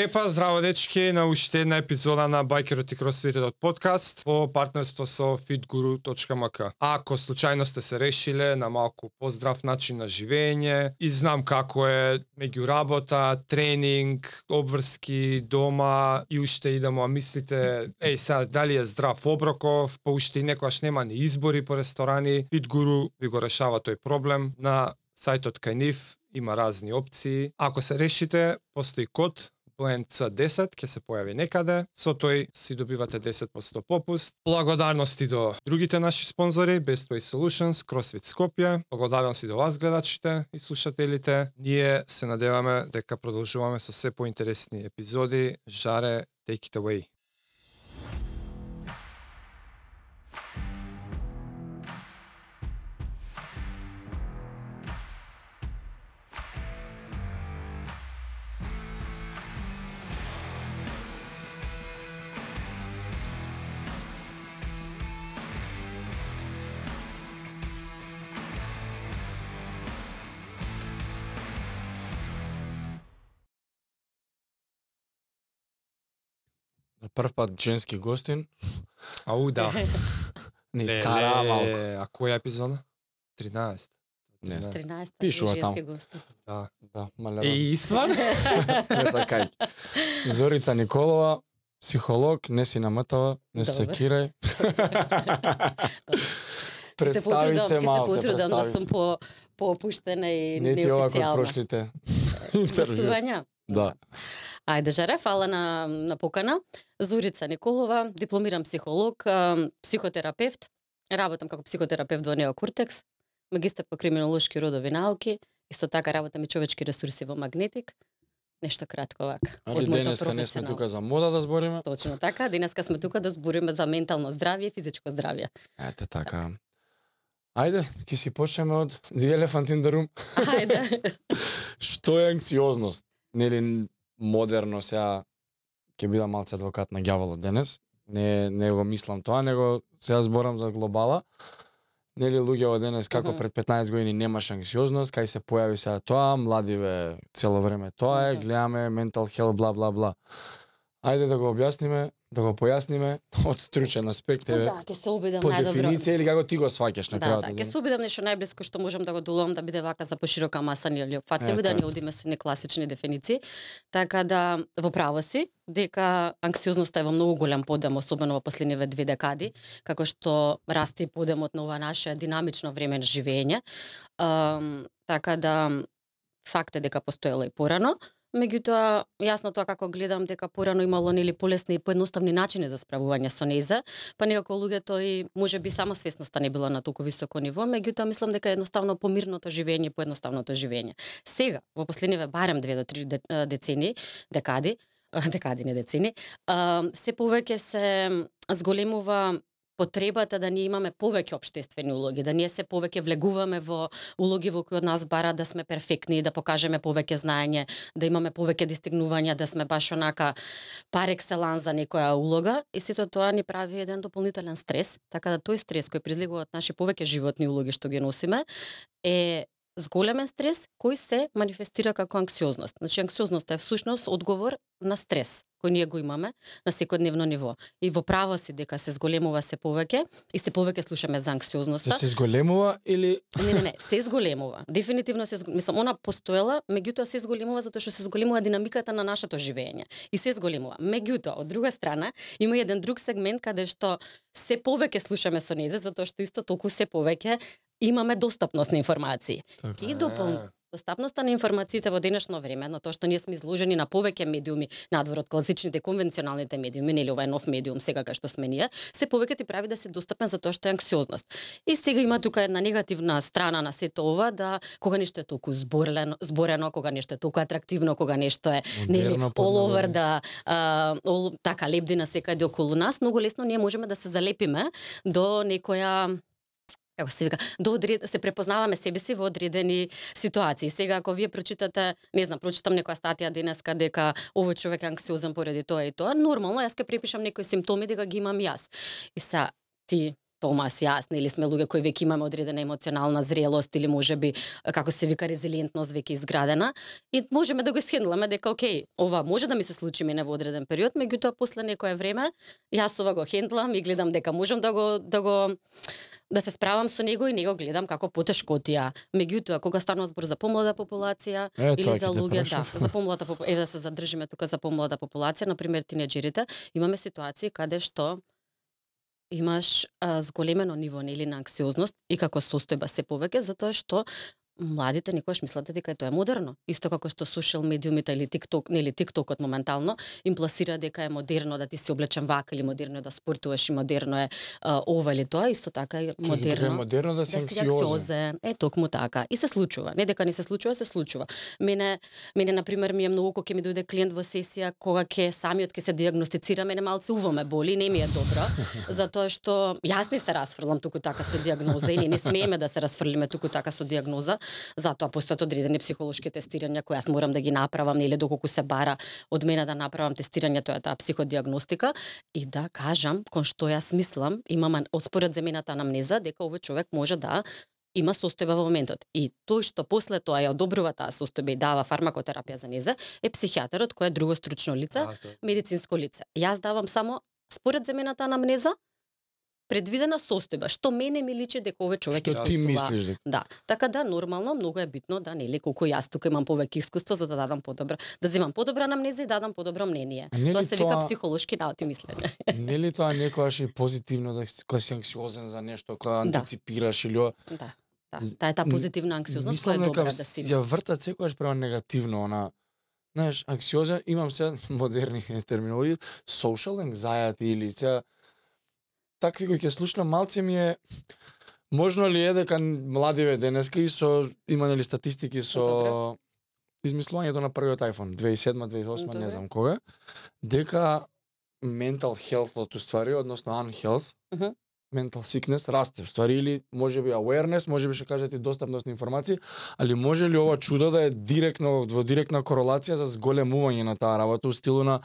Епа, здраво дечки, на уште една епизода на Байкерот и Кросфитот подкаст во партнерство со fitguru.mk. Ако случајно сте се решиле на малку поздрав начин на живење и знам како е меѓу работа, тренинг, обврски, дома и уште идемо, а мислите, еј сега дали е здрав оброков, па уште и некојаш нема ни избори по ресторани, FitGuru ви го решава тој проблем на сајтот кај нив има разни опции. Ако се решите, постои код BLENC10 ќе се појави некаде, со тој си добивате 10% попуст. Благодарности до другите наши спонзори, Best Way Solutions, CrossFit Skopje, благодарности до вас гледачите и слушателите. Ние се надеваме дека продолжуваме со се поинтересни епизоди. Жаре, take it away. Прв пат женски гостин, Ау, да. не искара малку. А која епизода? 13. Не знам. 13 Пишува женски таму. гости. Да. Да, мале И стварно? не сакај. Зорица Николова, психолог, не си наматава, не се секирај. Представи се ќе малце, се потрудам да сум по поопуштена и Не ти ова кој неофицијална. прошлите интервју. Гостувања? Да. Ајде, Жаре, фала на, на покана. Зорица Николова, дипломиран психолог, психотерапевт. Работам како психотерапевт во Неокуртекс, магистар по криминолошки родови науки, исто така работам и човечки ресурси во Магнетик. Нешто кратко вака. Али денеска не сме тука за мода да збориме. Точно така, денеска сме тука да збориме за ментално здравје и физичко здравје. Ете така. Ајде, ќе си почнеме од The Elephant in the Room. Ајде. Што е анксиозност? Нели модерно сега ќе бидам малце адвокат на ѓаволот денес. Не не го мислам тоа, него сега зборам за глобала. Нели луѓе од денес како Мгм. пред 15 години немаш анксиозност, кај се појави сега тоа, младиве цело време тоа е, гледаме ментал хел бла бла бла. Ајде да го објасниме, да го појасниме од стручен аспект, еве, Да, ќе се обидам по најдобро. дефиниција или како ти го сваќаш на Да, крајот. да, од ќе денот. се обидам нешто најблиско што можам да го доловам да биде вака за поширока маса или опфатливо да не одиме со некласични дефиниции. Така да во право си дека анксиозноста е во многу голем подем, особено во последниве две декади, како што расте подемот на ова наше динамично време на живење. Ам, така да факт е дека постоела и порано, Меѓутоа, јасно тоа како гледам дека порано имало нели полесни и поедноставни начини за справување со нејзе, па некако луѓето и може би само свесноста не била на толку високо ниво, меѓутоа мислам дека едноставно помирното живење и поедноставното живење. Сега, во последниве барем две до три децени, декади, декади не децени, се повеќе се зголемува потребата да ние имаме повеќе обштествени улоги, да ние се повеќе влегуваме во улоги во кои од нас бара да сме перфектни, да покажеме повеќе знаење, да имаме повеќе достигнувања, да сме баш онака пар екселанс за некоја улога. И сето тоа ни прави еден дополнителен стрес, така да тој стрес кој призлегува од наши повеќе животни улоги што ги носиме е зголемен стрес кој се манифестира како анксиозност. Значи анксиозноста е всушност одговор на стрес кој ние го имаме на секојдневно ниво. И во право си дека се зголемува се повеќе и се повеќе слушаме за анксиозноста. Се зголемува или Не, не, не, се зголемува. Дефинитивно се зголемува. Мислам, она постоела, меѓутоа се зголемува затоа што се зголемува динамиката на нашето живење. И се зголемува. Меѓутоа, од друга страна, има еден друг сегмент каде што се повеќе слушаме со незе, затоа што исто толку се повеќе имаме достапност на информации. Така. И допол... Достапноста на информациите во денешно време, на тоа што ние сме изложени на повеќе медиуми надвор од класичните конвенционалните медиуми, нели ова е нов медиум сега кај што сме ние, се повеќе ти прави да си достапен за тоа што е анксиозност. И сега има тука една негативна страна на сето ова да кога нешто е толку зборено, зборено кога нешто е толку атрактивно, кога нешто е нели Модерно, all over подмодерно. да а, all, така лебди на секаде околу нас, многу лесно ние можеме да се залепиме до некоја како се вика, до одред, се препознаваме себе си во одредени ситуации. Сега ако вие прочитате, не знам, прочитам некоја статија денеска дека овој човек е анксиозен поради тоа и тоа, нормално јас ќе препишам некои симптоми дека ги имам јас. И са ти Томас, јас, или сме луѓе кои веќе имаме одредена емоционална зрелост или можеби како се вика резилиентност веќе изградена и можеме да го схендламе дека окей, ова може да ми се случи мене во одреден период, меѓутоа после некое време јас ова го хендлам и гледам дека можам да го да го да се справам со него и него гледам како потешкотија. Меѓутоа, кога станува збор за помлада популација Е, или за луѓе, да, за помлада попу... еве да се задржиме тука за помлада популација, на пример тинеџерите, имаме ситуации каде што имаш а, зголемено ниво нели на анксиозност и како состојба се повеќе затоа што младите никогаш мислат дека тоа е модерно. Исто како што сошијал медиумите или TikTok, нели TikTokот моментално им пласира дека е модерно да ти се облечен вака или модерно е да спортуваш и модерно е а, ова или тоа, исто така е Чекай, дека е модерно модерно да си да си анксиозен. анксиозен. Е токму така. И се случува. Не дека не се случува, се случува. Мене мене на пример ми е многу кога ќе ми дојде клиент во сесија кога ќе самиот ќе се диагностицира, мене малце уво ме боли, не ми е добро, затоа што јас не се расфрлам туку така со диагноза и не смееме да се расфрлиме туку така со диагноза, затоа постојат одредени психолошки тестирања кои јас морам да ги направам, нели доколку се бара од мене да направам тестирање, тоа е таа психодиагностика и да кажам кон што јас мислам, имам според земената анамнеза дека овој човек може да има состојба во моментот. И тој што после тоа ја одобрува таа состојба и дава фармакотерапија за незе, е психијатарот кој е друго стручно лице, медицинско лице. Јас давам само според земената анамнеза предвидена состојба, што мене ми личи дека овој човек Што ти мислиш дека? Да, така да нормално многу е битно да нели колку јас тука имам повеќе искуство за да дадам подобра, да земам подобра анамнеза и да дадам подобро мнение. Тоа се вика тоа- психолошки наути мислење. Нели тоа некогаш и позитивно да кога си анксиозен за нешто, кога Да. антиципираш или да. Да, таа е таа позитивна анксиозност која е добра да си ја вртат секогаш према негативно, она Знаеш, анксиозен, имам се модерни терминологии, social anxiety или се такви кои ќе слушнам малце ми е можно ли е дека младиве денеска и со има нели статистики со Добре. измислувањето на првиот iPhone 2007 2008 Добре. не знам кога дека mental health ствари односно unhealth Мгм. mental sickness расте ствари или може би awareness може би што кажете достапност на информации али може ли ова чудо да е директно во директна корелација за зголемување на таа работа у стилу на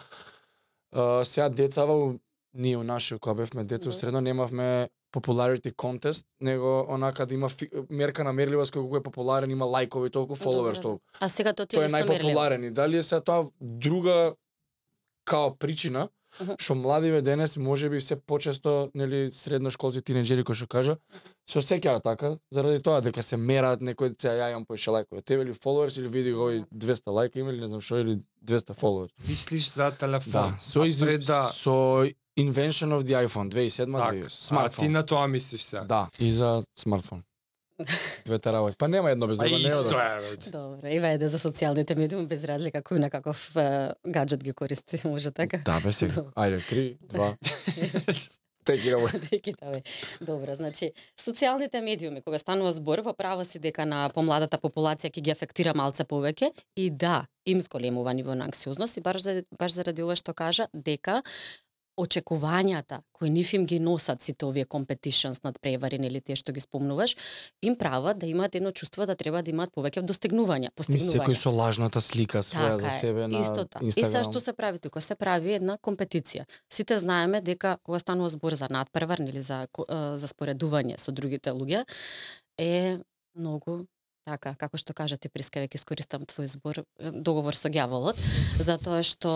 а, сега децава ние у наше кога бевме деца Да. средно немавме popularity contest, него онака да има фи, мерка на мерливост колку е популарен, има лајкови, толку followers, Добре, толку. А сега тоа ти е најпопуларен и дали е сега тоа друга као причина Мгм. што младиве денес можеби се почесто нели средношколци тинеџери кои што кажа се осеќаат така заради тоа дека се мераат некој се ја имам поише лајкови тебе или followers или види го и 200 лајка има или не знам што или 200 followers Мислиш за телефон. да со из... Да со invention of the iPhone 2007 так, 2008 а ти смартфон на тоа мислиш сега. да. И за смартфон. Двете работи па нема едно без Па друго не исто е. Добро, и вајде за социјалните медиуми без разлика кој на каков гаджет ги користи, може така? да бе сега ајде 3 2 Take it away. Декитаве. Добро, значи, социјалните медиуми, кога станува збор, во право си дека на помладата популација ќе ги афектира малце повеќе. И да, им зголемува ниво на анксиозност и баш, за- баш заради ова што кажа, дека очекувањата кои нив им ги носат сите овие competitions над превари или тие што ги спомнуваш, им прават да имаат едно чувство да треба да имаат повеќе достигнувања, постигнувања. секој со лажната слика своја за Така е, себе на Исто така. И сега што се прави тука? Се прави една компетиција. Сите знаеме дека кога станува збор за надпревар или за е, за споредување со другите луѓе е многу така, како што кажа ти Приска, веќе искористам твој збор, е, договор со ѓаволот, затоа што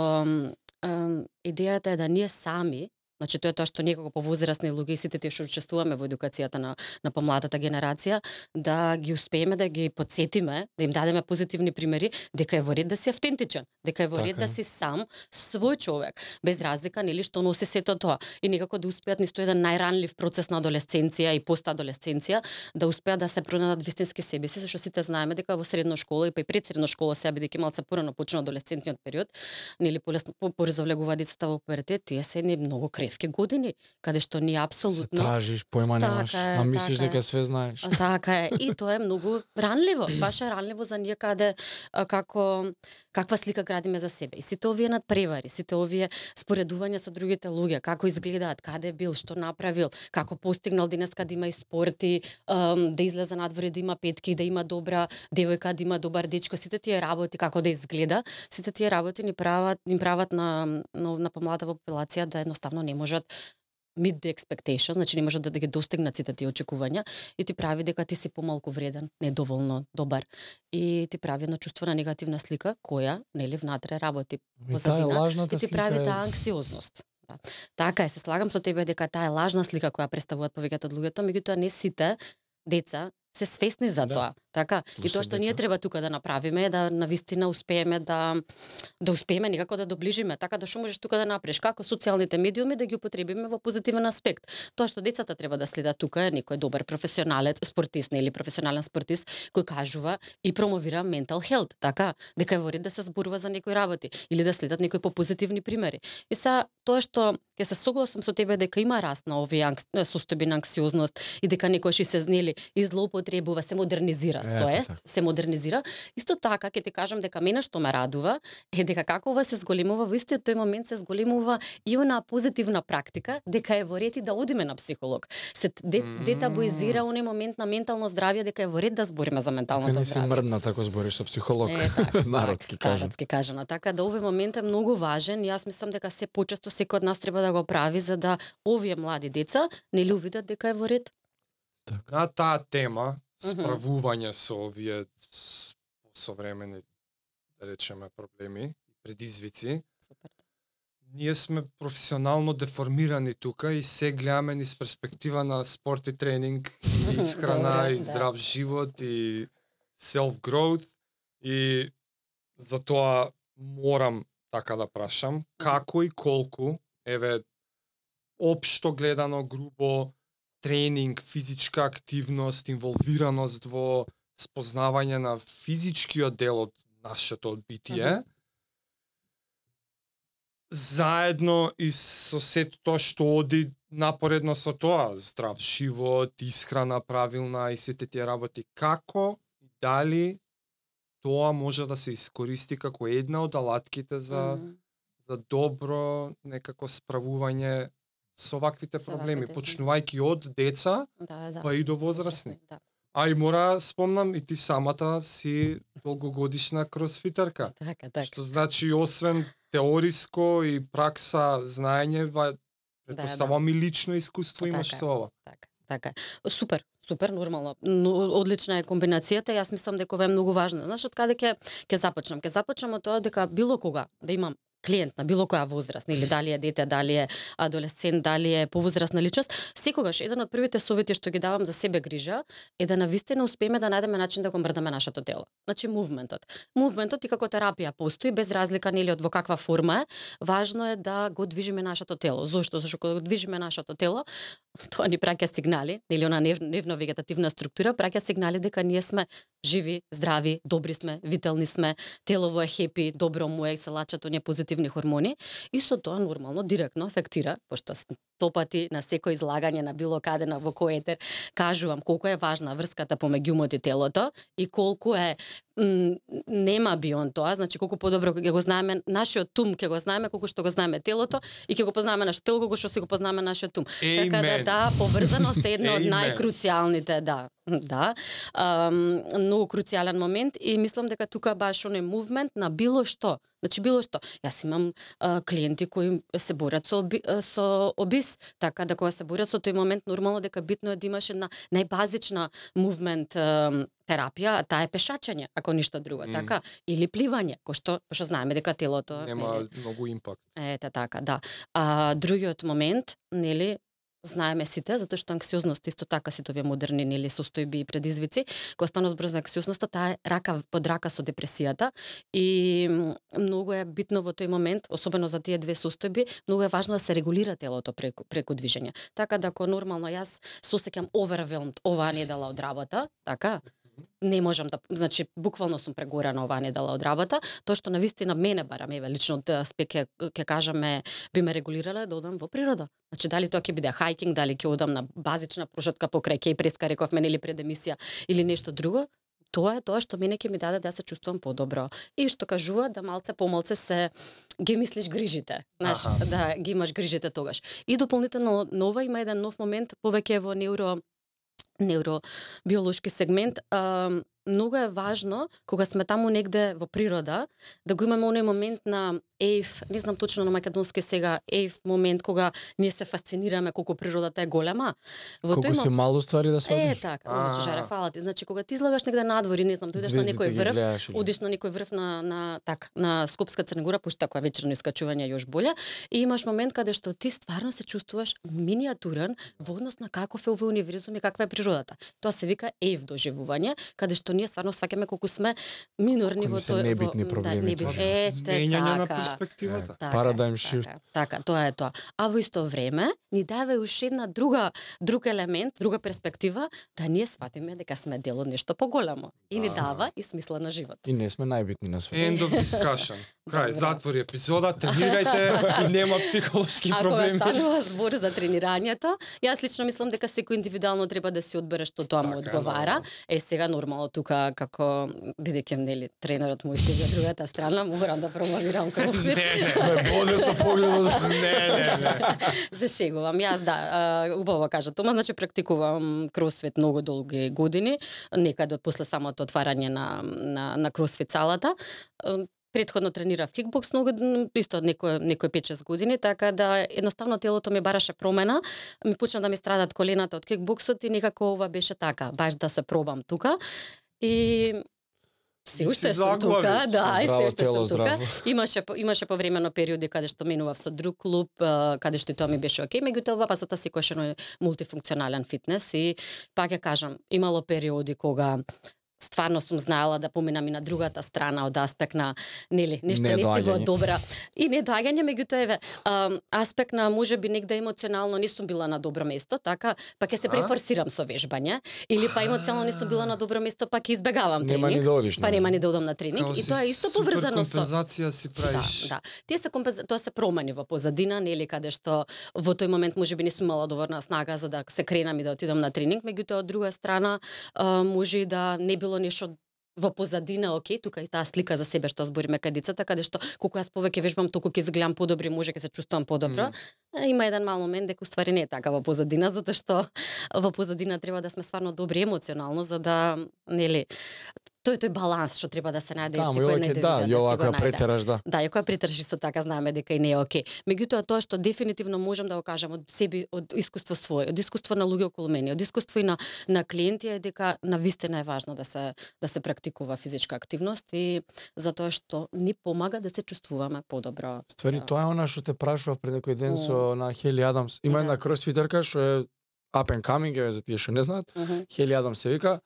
идејата е да ние сами Значи тоа е тоа што ние како повозрасни луѓе и сите тие што учествуваме во едукацијата на на помладата генерација да ги успееме да ги подсетиме, да им дадеме позитивни примери дека е во ред да си автентичен, дека е во ред Така да си сам свој човек, без разлика нели што носи сето тоа. И некако да успеат нисто еден најранлив процес на адолесценција и постадолесценција да успеат да се пронајдат вистински себе си, зашто сите знаеме дека во средно школа и па и пред средно школа сега бидејќи малце порано почна адолесцентниот период, нели полесно по порзо влегуваат децата во пуертет, тие се едни многу кревки години, каде што ние Се апсолутно тражиш, појма Така немаш, е, а мислиш така дека све знаеш. Така е. И тоа е многу ранливо. Баш е ранливо за ние каде како каква слика градиме за себе. И сите овие надпревари, сите овие споредувања со другите луѓе, како изгледаат, каде бил, што направил, како постигнал денеска да има и спорти, да излезе надвор да има петки, да има добра девојка, да има добар дечко, сите тие работи како да изгледа, сите тие работи ни прават ни прават на на, на помладата популација да едноставно не можат meet the expectation, значи не може да, да ги достигнат сите тие очекувања и ти прави дека ти си помалку вреден, недоволно добар и ти прави едно чувство на негативна слика која нели внатре работи позадина и ти прави е- таа анксиозност. Да. Така е, се слагам со тебе дека таа е лажна слика која представуваат повеќето од луѓето, меѓутоа не сите деца се свесни за Да. тоа. Така, и Плюс тоа се што ние треба тука да направиме е да навистина успееме да да успееме некако да доближиме, така да што можеш тука да направиш, како социјалните медиуми да ги употребиме во позитивен аспект. Тоа што децата треба да следат тука е некој добар професионалец, спортист или професионален спортист кој кажува и промовира mental health, така, дека е во ред да се зборува за некои работи или да следат некои попозитивни примери. И са тоа што ќе се согласам со тебе дека има раст на овие анкс... состојби на анксиозност и дека некој се знели и злоупотребува, се модернизира, е, така. се модернизира. Исто така ќе ти кажам дека мене што ме радува е дека како ова се зголемува во истиот тој момент се зголемува и она позитивна практика дека е во ред и да одиме на психолог. Се де, детабуизира оној момент на ментално здравје дека е во ред да збориме за менталното не си здравје. мрдна тако збориш со психолог. Е, така, Народски така, кажам. Народски кажано. Така да овој момент е многу важен јас мислам дека се почесто секој од нас треба да го прави за да овие млади деца нели увидат дека е во ред. Така. На таа тема, справување со овие современи, да речеме, проблеми и предизвици, Супер. ние сме професионално деформирани тука и се гледаме низ перспектива на спорт и тренинг, и исхрана, Добре, и да. здрав живот, и self-growth, и затоа морам така да прашам, како и колку, еве, општо гледано, грубо, тренинг, физичка активност, инволвираност во спознавање на физичкиот дел од нашето битие, Мгм. заедно и со сето тоа што оди напоредно со тоа, здрав живот, исхрана правилна и сите тие работи, како и дали тоа може да се искористи како една од алатките за Мгм. за добро некако справување со ваквите Со проблеми, ваквите, почнувајќи од деца, Да, да. па и до возрастни. Да. А и мора спомнам и ти самата си долгогодишна кросфитерка. Така, така. Што значи освен теориско и пракса знаење, ва предпоставувам и лично искуство Така имаш со ова. Така, така. Супер, супер, нормално. Но, одлична е комбинацијата, јас мислам дека ова е многу важно. Знаеш, од каде ќе ќе започнам? Ќе започнам од тоа дека било кога да имам клиент на било која возраст, или дали е дете, дали е адолесцент, дали е повозрастна личност, секогаш еден од првите совети што ги давам за себе грижа е да навистина успееме да најдеме начин да го мрдаме нашето тело. Значи мувментот. Мувментот и како терапија постои без разлика нели од во каква форма е, важно е да го движиме нашето тело. Зошто? Зошто кога го движиме нашето тело, тоа ни праќа сигнали, нели она нервно-вегетативна структура праќа сигнали дека ние сме живи, здрави, добри сме, вителни сме, телово е хепи, добро му е, се лачат оние позитивни хормони и со тоа нормално директно афектира, пошто стопати на секој излагање на било каде на во кој етер кажувам колку е важна врската помеѓу умот и телото и колку е нема бион тоа, значи колку подобро ќе го знаеме нашиот тум, ќе го знаеме колку што го знаеме телото и ќе го познаваме нашето тело колку што си го познаваме нашиот тум. Така да Amen. да, поврзаност е една од Amen. најкруцијалните, да, да. Um, многу круцијален момент и мислам дека тука баш оној мувмент на било што. Значи било што. Јас имам а, клиенти кои се борат со оби, а, со обис, така да кога се борат со тој момент нормално дека битно е да имаш една најбазична мувмент а, терапија, а таа е пешачење, ако ништо друго, Мм. така, или пливање, кој што што знаеме дека телото Нема нели, многу импакт. Ете така, да. А другиот момент, нели, знаеме сите, затоа што анксиозност исто така сите овие модерни нели состојби и предизвици, кога станува збор за анксиозноста, таа е рака под рака со депресијата и многу е битно во тој момент, особено за тие две состојби, многу е важно да се регулира телото преку преку движење. Така да ако нормално јас сосеќам осеќам overwhelmed оваа недела од работа, така, не можам да, значи буквално сум прегорена оваа недела од работа, тоа што на вистина мене барам еве лично од аспект ќе ќе кажаме би ме регулирала е да одам во природа. Значи дали тоа ќе биде хајкинг, дали ќе одам на базична прошетка покрај Кейпреска, рековме нели пред емисија или нешто друго, тоа е тоа што мене ќе ми даде да се чувствувам подобро. И што кажува да малце помалце се ги мислиш грижите, знаеш, да ги имаш грижите тогаш. И дополнително нова има еден нов момент повеќе во неуро невробиолошки сегмент, а, многу е важно кога сме таму негде во природа да го имаме оној момент на ейф, не знам точно на македонски сега, ейф момент кога ние се фасцинираме колку природата е голема. Во Колку тој се мом- мало ствари да Е, сватиш. така, А. значи жаре, фала ти. Значи кога ти излагаш негде надвор и не знам, дојдеш на некој врв, гледаш одиш на некој врв на на так на Скопска Црнегора, пошто такое вечерно искачување е још боле и имаш момент каде што ти стварно се чувствуваш миниатурен во однос на каков е овој универзум и каква е природата. Тоа се вика ейв доживување, каде што ние стварно сваќаме колку сме минорни Колку во се тој небитни во, проблеми, Да, точно. Ете, Менјање на така. перспективата. Така, Paradigm така, shift. Така, тоа е тоа. А во исто време ни дава и уште една друга друг елемент, друга перспектива да ние сватиме дека сме дел од нешто поголемо и ни дава и смисла на живот. И не сме најбитни на светот. End of discussion. Крај, затвори епизода, тренирајте и нема психолошки А кога проблеми. станува збор за тренирањето, јас лично мислам дека секој индивидуално треба да си одбере што тоа му Така одговара. Е сега нормално тука како бидејќи нели тренерот мој седи од другата страна, морам да промовирам кросфит. Ме боде со погледот. Не, не, не. Зашегувам. Јас да, убаво кажа Тома, значи практикувам кросфит многу долги години, некаде од после самото отварање на на на кросфит салата. Е, Предходно тренирав кикбокс многу исто некој некој 5-6 години, така да едноставно телото ми бараше промена, ми почна да ми страдат колената од кикбоксот и некако ова беше така, баш да се пробам тука. И се уште сум заглави. тука, да, и се уште сум тука. Имаше по- имаше повремено периоди каде што менував со друг клуб, каде што и тоа ми беше окей, меѓутоа пасата секојаш едно мултифункционален фитнес и пак ја кажам, имало периоди кога стварно сум знаела да поминам и на другата страна од аспект на нели нешто не си во добра и недоаѓање меѓутоа еве аспект на можеби негде емоционално не сум била на добро место, така па ќе се префорсирам со вежбање или па емоционално не сум била на добро место, па ќе избегавам Нема ни тренинг. да одиш. Па нема ни да одам на тренинг Као и тоа е исто поврзано со компензација си правиш. Да, да. Тие се компенз... тоа се промени во позадина, нели каде што во тој момент можеби не сум имала доволна снага за да се кренам и да отидам на тренинг, меѓутоа од друга страна може и да не било нешто во позадина, окей, тука и таа слика за себе што збориме кај децата, каде што колку јас повеќе вежбам, толку ќе изгледам подобро, може ќе се чувствувам подобро. Mm. Има еден мал момент дека уствари не е така во позадина, затоа што во позадина треба да сме стварно добри емоционално за да нели тој тој баланс што треба да се најде Таму секој ја ќе да, да ја овака најде. претераш да. Да, и која притрши исто така знаеме дека и не е окей. Меѓутоа тоа што дефинитивно можам да го кажам од себе од искуство своје, од искуство на луѓе околу мене, од искуство и на на клиенти е дека на вистина е важно да се да се практикува физичка активност и затоа што ни помага да се чувствуваме подобро. Ствари, Да. тоа е она што те прашува пред некој ден со на Хели Адамс. Има Да. една кросфитерка што е up and coming, еве за тие што не знаат. Хели Адамс се вика,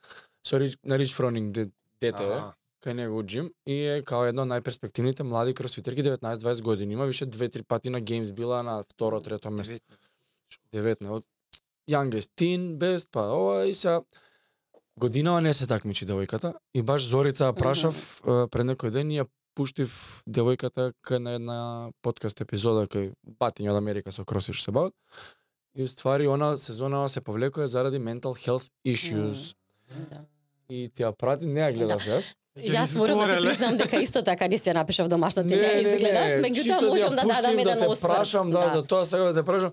со Рич, на Рич Фронинг дете е, кај него джим и е као една од најперспективните млади кросфитерки 19-20 години. Има више 2-3 пати на геймс била на второ, трето место. 19 од youngest teen best па ова и се годинава не се такмичи девојката и баш Зорица прашав е, пред некој ден и ја пуштив девојката кај на една подкаст епизода кај Батиња од Америка со кросфит што се бават и уствари она сезонава се повлекува заради mental health issues Да. И ти ја прати не ја гледав јас Јас морам да ти признам дека исто така не се напишав домашната не, не изгледав, меѓутоа можам да дадам еден да осврт. прашам, да, за тоа сега да те прашам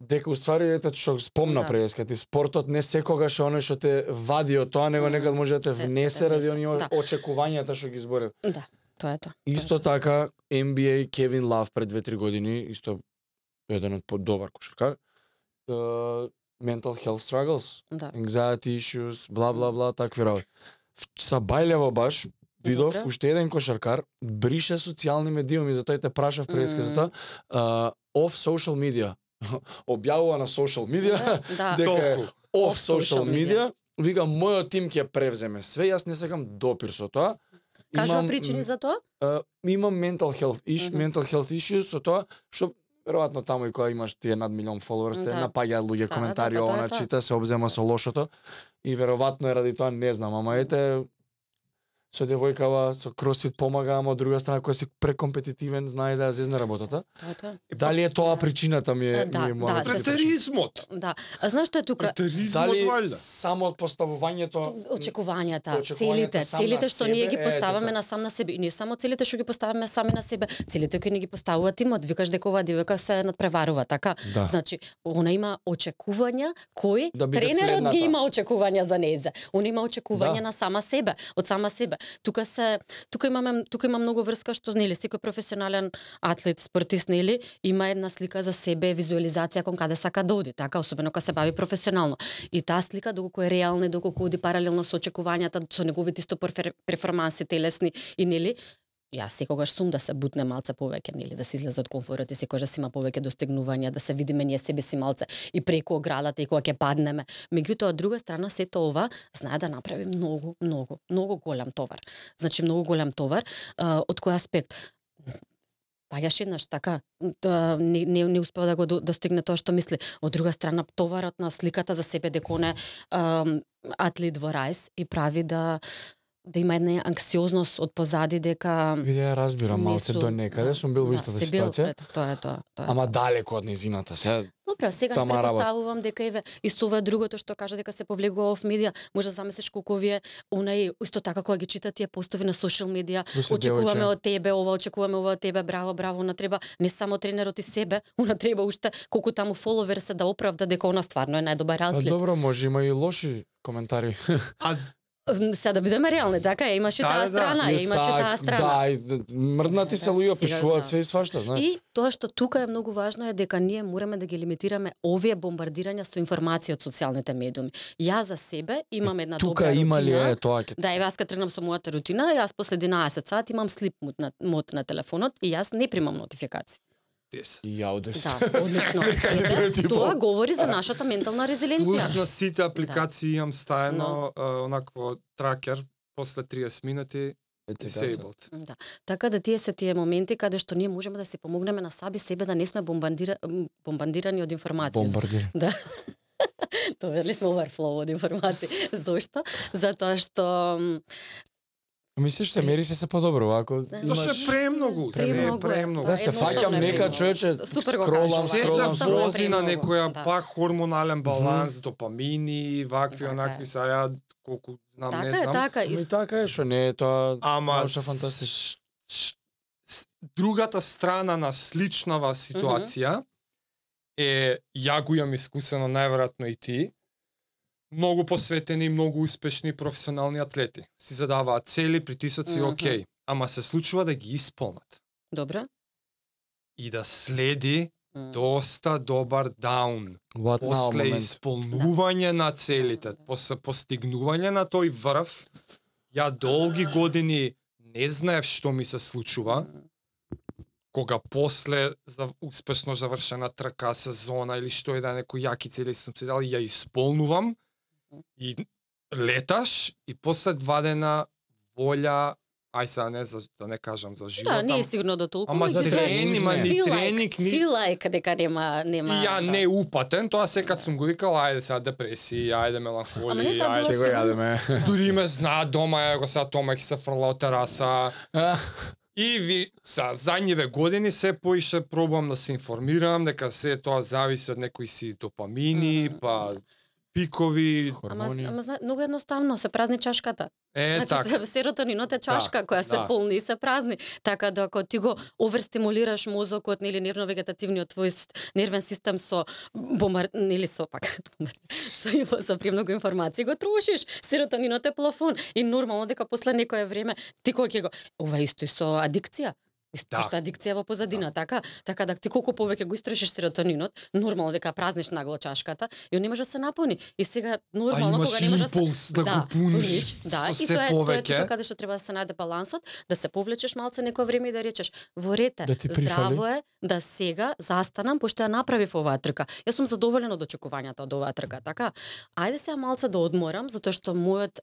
дека уствари ете што спомна Да. преска ти спортот не секогаш е оној што те вади од тоа, него некад може да те те- внесе ради оние да. очекувањата што ги зборев. Да, тоа е тоа. Исто така NBA Кевин Лав пред 2-3 години, исто еден од подобар кошаркар. Mental health struggles. Да. anxiety issues, бла бла бла, такви работи. Са Бајлево баш видов Добро. уште еден кошаркар брише социјални медиуми, затоа те прашав Мм. тоа. Uh, off social media. Објавува на social media Да, дека е Толку. off social media. Вика мојот тим ќе превземе све, јас не сакам допир со тоа. кажува причини за тоа? uh, имам mental health issue, Мгм. mental health issues со тоа што веројатно таму и кога имаш тие над милион фоловерс, те Да. напаѓаат луѓе Да, коментари, да, е ова тоа. чита, се обзема со лошото и веројатно е ради тоа не знам, ама ете со девојкава, со кросфит помага, ама од друга страна кој си прекомпетитивен знае да ја зезне работата. Тоа е тоа. Дали е тоа причината ми е, Да, ми е да, мојот се- прашање. Претеризмот. Да. А знаеш што е тука? Претеризмот Дали валјда. само од поставувањето очекувањата, Очекувањата целите, целите што ние ги поставаме на сам на себе и не само целите што ги поставаме сами на себе, целите кои ни ги поставува тимот, викаш дека оваа девојка се надпреварува, така? Да. Значи, она има очекувања кои Да тренерот следната. ги има очекувања за незе. Она има очекувања Да. на сама себе, од сама себе. Тука се тука имаме тука има многу врска што нели секој професионален атлет, спортист нели има една слика за себе, визуализација кон каде сака да оди, така особено кога се бави професионално. И таа слика доколку е реална доколку оди паралелно со очекувањата, со неговите исто перформанси телесни и нели Јас секогаш сум да се бутне малце повеќе, нели, да се излезе од комфорот и секогаш има повеќе достигнувања, да се видиме ние себе си малце и преку оградата и кога ќе паднеме. Меѓутоа, од друга страна, сето ова знае да направи многу, многу, многу голем товар. Значи, многу голем товар. А, од кој аспект? Паѓаш еднаш така, да, не, не, не успева да го достигне да тоа што мисли. Од друга страна, товарот на сликата за себе дека он е атлет во рајс и прави да да има една анксиозност од позади дека Виде, ја разбирам малце до некаде, сум бил во да, истата бил, ситуација. ето, тоа е тоа. тоа е Ама тоа. далеко од низината, се. Добро, сега Сама работа. предпоставувам дека еве и со ова другото што кажа дека се повлегува в медија, може да замислиш колку вие онај исто така кога ги читат тие постови на сошијал медија, очекуваме девојче? од тебе ова, очекуваме ова од тебе, браво, браво, она треба не само тренерот и себе, она треба уште колку таму фоловер се да оправда дека она стварно е најдобар Па атлет. добро, може има и лоши коментари. А Сега да бидеме реални, така е, имаше Да, таа да, да. страна, е, имаше таа страна. Да, и мрднати се Да, луѓе пишуваат да. све и свашта, знаеш. И тоа што тука е многу важно е дека ние мораме да ги лимитираме овие бомбардирања со информации од социјалните медиуми. Јас за себе имам една Тука добра има ли рутина. е тоа ќе Да, еве јас кога тргнам со мојата рутина, јас после 11 сати имам слип мод на, мод на телефонот и јас не примам нотификации. Дес. Ја одеш. Да, одлично. Ете, тип Тоа говори за нашата ментална резиленција. Плюс на сите апликации имам стаено Но. а, онакво тракер после 30 минути disabled. Да. Така да тие се тие моменти каде што ние можеме да се помогнеме на саби себе да не сме бомбандира, м, бомбандирани од информации. Бомбардир. Да. Тоа вели сме overflow од информации. Зошто? Затоа што Мислиш се мери се се подобро, ако Да. Тоа што е премногу, се е Премногу е. премногу. Да, се фаќам е нека човече скролам. Се се скролам, е вози на некоја да. пак хормонален баланс, допамини, вакви, Така онакви, е. са ја колку знам, не Така е, знам. така. И, Ами така е, што не е тоа Ама научна фантастика. ш- ш- с- другата страна на сличнава ситуација е ја го имам искусено најверојатно и ти. Многу посветени, многу успешни професионални атлети. Си задаваат цели, притисоци, Мгм. окей, ама се случува да ги исполнат Добро. и да следи М. доста добар даун What после исполнување на целите, после постигнување на тој врв, ја долги години не знаев што ми се случува, кога после за успешно завршена трка, сезона или што е да некои јаки цели сум си дал, ја исполнувам и леташ и после два дена волја, ај сега не за да не кажам за живот, Да, не е сигурно до толку. ама за тренинг ма ни тренинг, ни feel like дека нема нема. ја да. не упатен, тоа секад сум го викал, ајде сега депресија, ајде меланхолија, ајде. го се јадеме. Дури ме знаат дома, ево сега Тома ќе се фрла од тераса. И ви, за задниве години се поише пробувам да се информирам, дека се тоа зависи од некои си допамини, па пикови, Ама, Хормони. ама зна, многу едноставно се празни чашката. е Значи така. се- серотонинот е чашка која се да. полни и се празни. Така да ако ти го оверстимулираш мозокот или нервно-вегетативниот твој нервен систем со бомар или со пак со, со премногу информации го трошиш. Серотонинот е плафон и нормално дека после некое време ти кога ќе го ова исто и со адикција. Исто Да. што адикција во позадина, така? Така да ти колку повеќе го истрошиш серотонинот, нормално дека празниш нагло чашката и он не може да се напуни. И сега нормално кога не може да се импулс да, го пуниш да, со и се тоа е, тоа е повеќе. каде што треба да се најде балансот, да се повлечеш малце некое време и да речеш, во рете, Да здраво е да сега застанам пошто ја направив оваа трка. Јас сум задоволен од очекувањата од оваа трка, така? Ајде сега малце да одморам затоа што мојот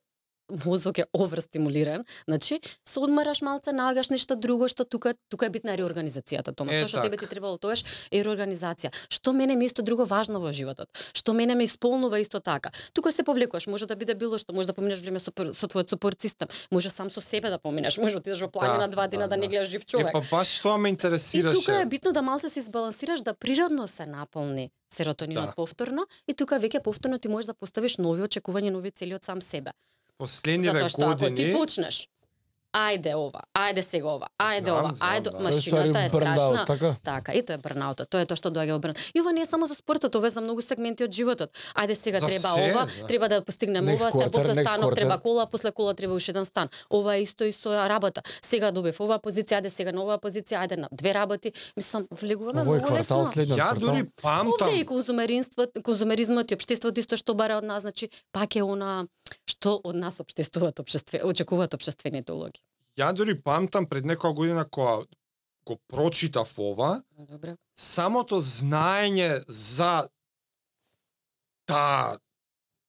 мозок е оврстимулиран, значи се одмараш малце, налагаш нешто друго што тука тука е битна реорганизацијата, Томас. Е, Тоа што тебе ти требало тогаш е реорганизација. Што мене ми е исто друго важно во животот? Што мене ме исполнува исто така? Тука се повлекуваш, може да биде било што, може да поминеш време со, со твојот супорт систем, може сам со себе да поминеш, може отидеш во планина Да, два дена да, да, не да. гледаш жив Е, човек. па баш тоа ме И интересираше. тука е битно да малце се избалансираш, да природно се наполни серотонинот Да. повторно и тука веќе повторно ти можеш да поставиш нови очекувања, нови цели од сам себе. Последниве Затоа што ако ти години почнеш ајде ова, ајде сега ова, ајде Знам, ова, знам, ајде, да. Тоа е машината е ствари страшна. така? Така, и тоа е брнаутот, тоа е тоа што доаѓа во брнаут. И ова не е само за спортот, ова е за многу сегменти од животот. Ајде сега За треба се, ова, да. треба да постигнем Next ова, се после станов quarter. треба кола, после кола треба уште еден стан. Ова е исто и со работа. Сега добив оваа позиција, ајде сега на оваа позиција, ајде на две работи. Мислам, влегуваме квартал, лесно. ја дури Овде памтам. и конзумеризмот, конзумеризмот и општеството исто што бара од нас, значи пак е она што од нас општествуваат општестве, очекуваат општествените улоги. Ја дури памтам пред некоја година кога го прочитав ова, Добре. самото знаење за таа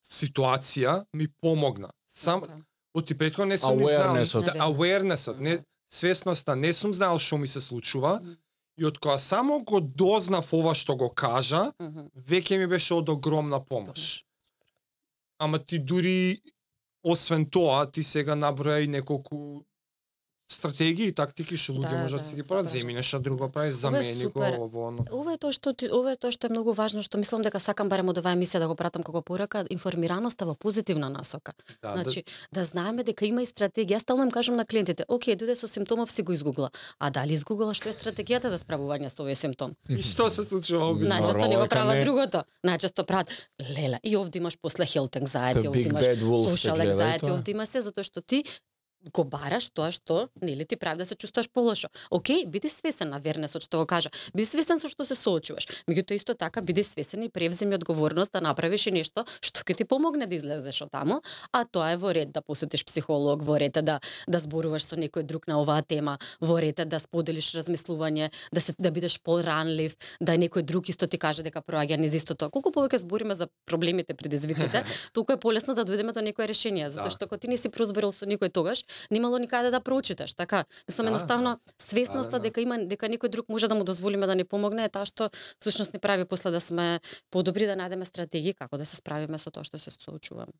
ситуација ми помогна. Сам Така. оти претходно не сум ни знаел Awareness-от. не свесноста, не сум знаел што ми се случува. Мгм. И од кога само го дознав ова што го кажа, Мгм. веќе ми беше од огромна помош. Ама ти дури освен тоа, ти сега наброја и неколку стратегии и тактики што луѓе Да, може да, да, си ги прават, супер. земи нешто друго, прави, замени го ово оно. Ова е тоа што ти, ова е тоа што е многу важно, што мислам дека сакам барем од оваа емисија да го пратам како порака, информираноста во позитивна насока. Да, Значи, да знаеме дека има и стратегија. Стално им кажам на клиентите, окей, дојде со симптомов си го изгугла. А дали изгугла што е стратегијата за справување со овој симптом? да. И што се случува обично? Најчесто не го прават не. другото. Најчесто прават леле. И овде имаш после health anxiety, овде имаш social anxiety, овде има се затоа што ти го бараш тоа што нели ти прави да се чувствуваш полошо. Океј, биди свесен на вернесот што го кажа. Биди свесен со што се соочуваш. Меѓутоа исто така биди свесен и превземи одговорност да направиш и нешто што ќе ти помогне да излезеш од таму, а тоа е во ред да посетиш психолог, во ред е да да зборуваш со некој друг на оваа тема, во ред е да споделиш размислување, да се да бидеш поранлив, да некој друг исто ти каже дека проаѓа низ истото. Колку повеќе збориме за проблемите, предизвиците, толку е полесно да дојдеме до некое решение, затоа Да. што кога ти не си прозборил со никој тогаш, немало никаде да проучитеш, така. Мислам Да, едноставно свесноста Да, да, да. дека има дека некој друг може да му дозволиме да ни помогне е таа што всушност ни прави после да сме подобри да најдеме стратегии како да се справиме со тоа што се соочуваме.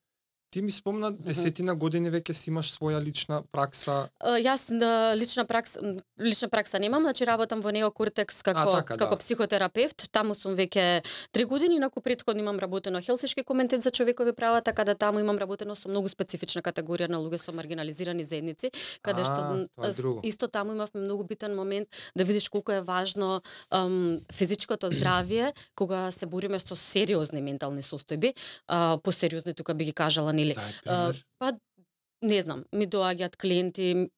Ти ми спомна десетина години веќе си имаш своја лична пракса. Јас на лична пракса лична пракса немам, значи работам во Неокортекс како така, како да. психотерапевт. Таму сум веќе три години, инаку претходно имам работено Хелсишки комитет за човекови права, така да таму имам работено со многу специфична категорија на луѓе со маргинализирани заедници, каде А, што исто таму имавме многу битен момент да видиш колку е важно ам, физичкото здравје кога се бориме со сериозни ментални состојби. А, посериозни тука би ги кажала нели па не знам, ми доаѓаат клиенти,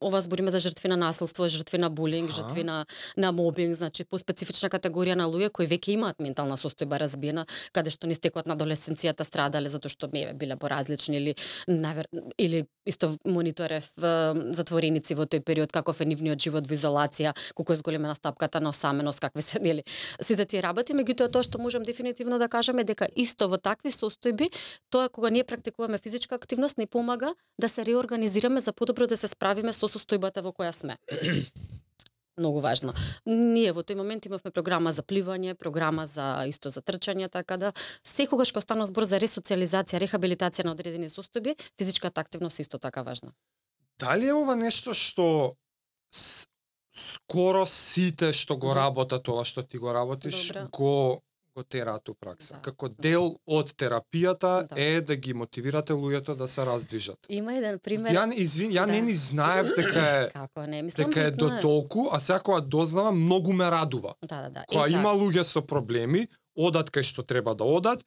ова збориме за жртви на насилство, жртви на булинг, Аха. жртви на на мобинг, значи по специфична категорија на луѓе кои веќе имаат ментална состојба разбиена, каде што ни стекот на адолесценцијата страдале затоа што ме биле поразлични или навер... или исто мониторев затвореници во тој период каков е нивниот живот во изолација, колку е зголемена стапката на осаменост, какви се нели сите тие работи, меѓутоа тоа што можам дефинитивно да кажеме дека исто во такви состојби тоа кога ние практикуваме физичка активност ни помага да се реорганизираме за подобро да се справиме со состојбата во која сме. Многу важно. Ние во тој момент имавме програма за пливање, програма за исто за трчање, така да секогаш кога станува збор за ресоциализација, рехабилитација на одредени состојби, физичката активност е исто така важна. Дали е ова нешто што скоро сите што го работат ова што ти го работиш Добре. го го тераат у пракса. Да. Како дел од терапијата Да. е да ги мотивирате луѓето да се раздвижат. Има еден пример. Ја извин, ја не Да. ни знаев дека е Како не, мислам дека е до толку, а сега кога дознавам многу ме радува. Да, да, да. Кога Е, има така. луѓе со проблеми, одат кај што треба да одат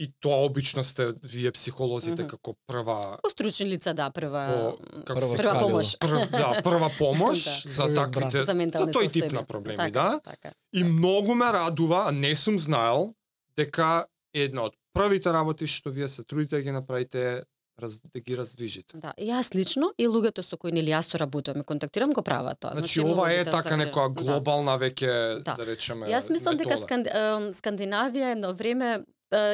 и тоа обично сте вие психолозите Мгм. како прва По стручни лица, да, прва по како Прва прва помош. прв, да, прва помош Да. за таквите за за тој тип на проблеми, така, да. Така. И многу ме радува, а не сум знаел дека една од првите работи што вие се трудите да ги направите е раз, да ги раздвижите. Да, и јас лично и луѓето со кои нели јас соработувам и контактирам го прават тоа. Значи, многу ова е така за некоја да. глобална веќе Да. да речеме Јас мислам дека метода. Сканд... ем, Скандинавија едно време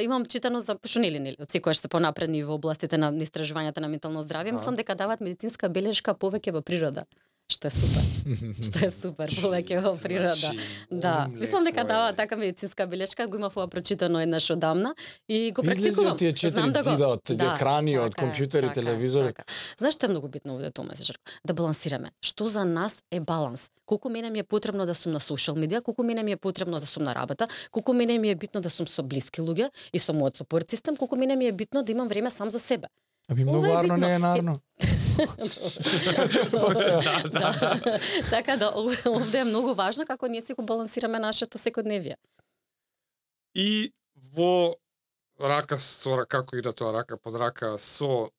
имам читано за што нели нели од секојаш се понапредни во областите на истражувањата на ментално здравје, мислам дека даваат медицинска белешка повеќе во природа што е супер. што е супер, повеќе во природа. Значи, Да, мислам дека дава така медицинска белешка, го имав ова прочитано еднаш одамна и го практикувам. од тие четири да го- цида, од тие екрани, од така е, компјутери, така телевизори. така. Знаеш што е многу битно овде тоа месечарко? Да балансираме. Што за нас е баланс? Колку мене ми е потребно да сум на социјал медија, колку мене ми е потребно да сум на работа, колку мене ми е битно да сум со блиски луѓе и со мојот сопорт систем, колку мене ми е битно да имам време сам за себе. Аби Ова многу е арно не е нарно. да. така да ов- овде е многу важно како ние си го балансираме нашето секојдневие. И во рака со рака, како иде тоа рака под рака со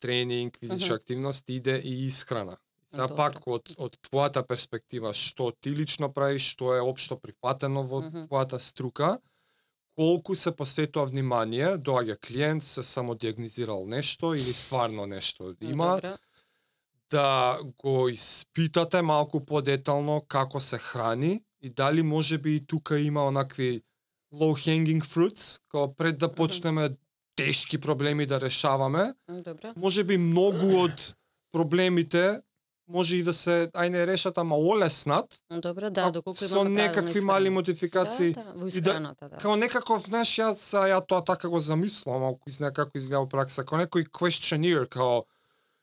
тренинг, физичка активност иде и исхрана. Добро. пак од од твојата перспектива што ти лично правиш, што е општо прифатено во твојата струка, колку се посветува внимание, доаѓа клиент, се самодиагнозирал нешто или стварно нешто има, Добро. да го испитате малку подетално како се храни и дали може би и тука има онакви low hanging fruits, као пред да почнеме тешки проблеми да решаваме, Добро. може би многу од проблемите може и да се ај не решат, ама олеснат, Добро, да, доколку со имаме некакви мали исхрана. модификации. Да, да, и да- да. Као некаков, знаеш, јас, а, ја тоа така го замислувам, малку изгледа како изгледа пракса, као некој questionnaire, као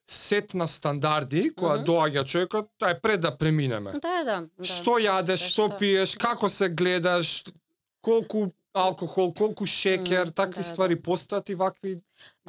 сет на стандарди, која Мгм. доаѓа човекот, тај пред да преминеме. Да, да. да. Што јадеш, Да, што што? пиеш, како се гледаш, колку алкохол, колку шекер, М, такви да, ствари постојат и вакви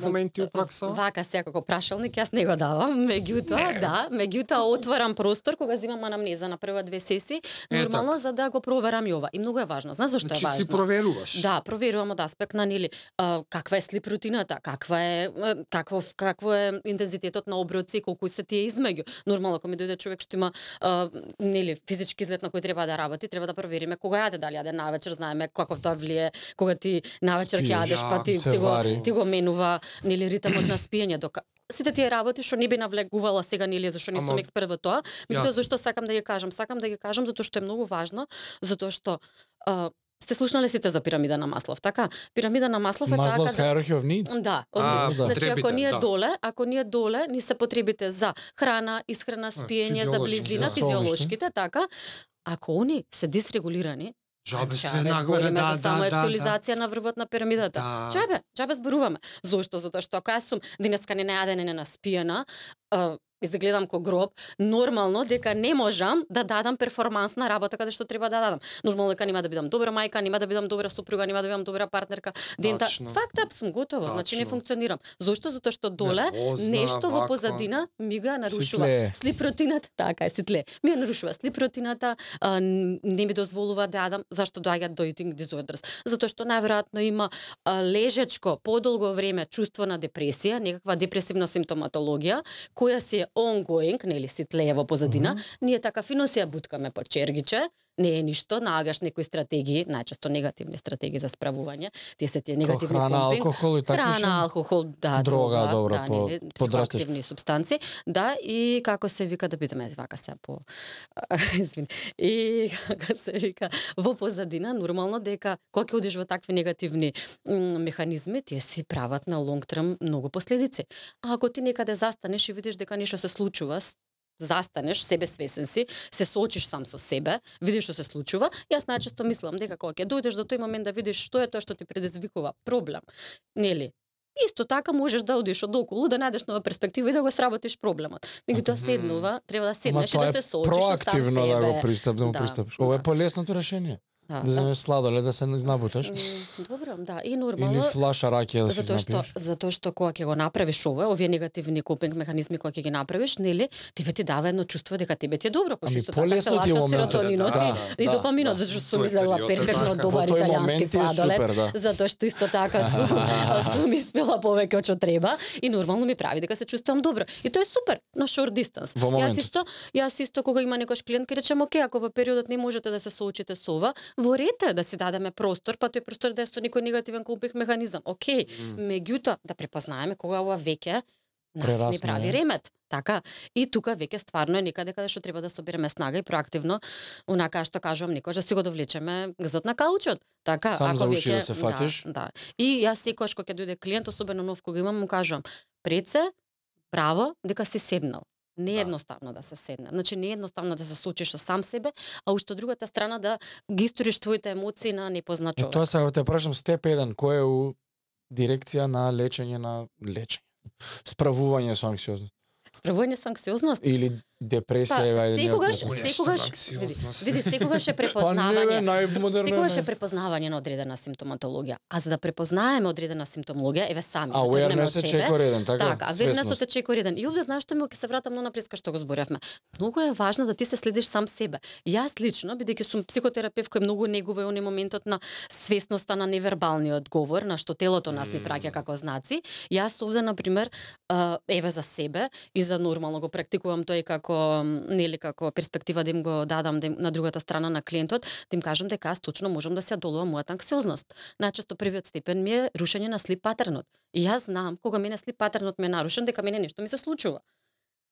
моменти у пракса? Вака сега како прашалник јас не го давам, меѓутоа Не. да, меѓутоа отварам простор кога земам анамнеза на прва две сесии, Е, нормално за да го проверам и ова. И многу е важно. Знаеш зашто Значи е важно? си проверуваш. Да, проверувам од аспект на нели а, каква е слип рутината, каква е а, каков какво е интензитетот на оброци, колку се тие измеѓу. Нормално кога ми дојде човек што има а, нели физички излет на кој треба да работи, треба да провериме кога јаде, дали јаде навечер, знаеме каков тоа влие кога ти навечер ќе јадеш, па да, ти, ти го ти го менува нели ритмот на спиење дока сите тие работи што не би навлегувала сега нели зашто не сум експерт во тоа, меѓутоа зашто сакам да ја кажам, сакам да ја кажам затоа што е многу важно, затоа што а, сте слушнале сите за пирамида на Маслов, така? Пирамида на Маслов е Maslow's така да hierarchy of needs. Да, А, однесено. да. Значи ако ние да. доле, ако ние доле ни се потребите за храна, исхрана, спиење, за близина, за физиолошките, така, ако они се дисрегулирани, Джабе Значи, се абе, нагоре, да, за само да, да, актуализација на врвот на пирамидата. Да. Џабе, џабе зборуваме. Зошто? Затоа што ако јас сум денеска не најадена, не наспиена, изгледам ко гроб, нормално дека не можам да дадам перформансна работа каде што треба да дадам. Нормално дека нема да бидам добра мајка, нема да бидам добра супруга, нема да бидам добра партнерка. Дента, Тачно. факт ап сум готова, значи не функционирам. Зошто? Затоа што доле Нервозна, нешто во позадина ми го нарушува. Ситле. Слип рутината, така е, ситле. Ми ја нарушува слип рутината, а, н- не ми дозволува да јадам, зашто доаѓаат до eating disorders. Затоа што најверојатно има а, лежечко подолго време чувство на депресија, некаква депресивна симптоматологија, која си е ongoing, нели ситлее во позадина. Ние така фино си ја буткаме под чергиче, не е ништо, наагаш некои стратегии, најчесто негативни стратегии за справување. Тие се тие негативни храна, компинг. алкохол и такви Храна, алкохол, да, Дрога, дрога, добро, да, по- подрастеш. психоактивни субстанци, да, и како се вика да бидеме вака се по извини. И како се вика во позадина нормално дека кога ќе одиш во такви негативни механизми, тие си прават на лонг терм многу последици. А ако ти некаде застанеш и видиш дека нешто се случува, застанеш, себе свесен си, се соочиш сам со себе, видиш што се случува, јас најчесто мислам дека кога ќе дојдеш до тој момент да видиш што е тоа што ти предизвикува проблем, нели? Исто така можеш да одиш одоколу, да најдеш нова перспектива и да го сработиш проблемот. Меѓутоа седнува, треба да седнеш и да се соочиш со сам проактивно себе. да го пристап, да му Да, пристапиш. Ова е да. полесното решение. Да, Да земеш сладолед да се изнабуташ. Добро, да, и Или нормално флаша ракија да се затоа што затоа што кога ќе го направиш ова, овие негативни копинг механизми кога ќе ги направиш, нели, тебе ти дава едно чувство дека тебе ти е добро, пошто така полесно ти е се лачат серотонинот да, и, и да, допаминот, да. затоа што сум излегла перфектно така. добар италијански момент ти е сладолед. супер, да. затоа што исто така сум, сум испила повеќе од што треба и нормално ми прави дека се чувствувам добро. И тоа е супер на short distance. Во Јас исто, јас исто кога има некој клиент ќе речем, оке, ако во периодот не можете да се соочите со ова, во ред е да си дадеме простор, па тој простор да е со некој негативен компих механизам. Океј, меѓутоа да препознаеме кога ова веќе нас Прерасна прави е. ремет. Така, и тука веќе стварно е некаде каде што треба да собереме снага и проактивно, онака што кажувам никош да си го довлечеме гзот на каучот. Така, Сам ако веќе да се фатиш. Да, да. И јас секогаш кога ќе дојде клиент, особено нов кога имам, му кажувам, пред се, браво, дека си седнал. Не е Да. едноставно да се седне. Значи не е едноставно да се случиш со сам себе, а уште од другата страна да ги историш твоите емоции на непознат човек. тоа сега те прашам степ 1, кој е у дирекција на лечење на лечење. Справување со анксиозност Справување со анксиозност или депресија, Па, ајде, секогаш, секогаш, види, види, секогаш е Па препознавање. најмодерно. Секогаш е препознавање на одредена симптоматологија. А за да препознаеме одредена симптомологија, еве сами да тргнеме од Awareness е себе. чекор еден, така? Така, awareness е чекор еден. И овде знаеш што ми ќе се вратам на преска што го зборевме. Многу е важно да ти се следиш сам себе. Јас лично, бидејќи сум психотерапевт кој многу негува и моментот на свесноста на невербалниот говор, на што телото нас ни праќа како знаци, јас овде на пример а, еве за себе и за нормално го практикувам тој како м, нели како перспектива да им го дадам да им, на другата страна на клиентот, да им кажам дека јас точно можам да се одолувам мојата анксиозност. Најчесто првиот степен ми е рушење на слип патернот. И јас знам кога мене слип патернот ми е нарушен дека мене нешто ми се случува.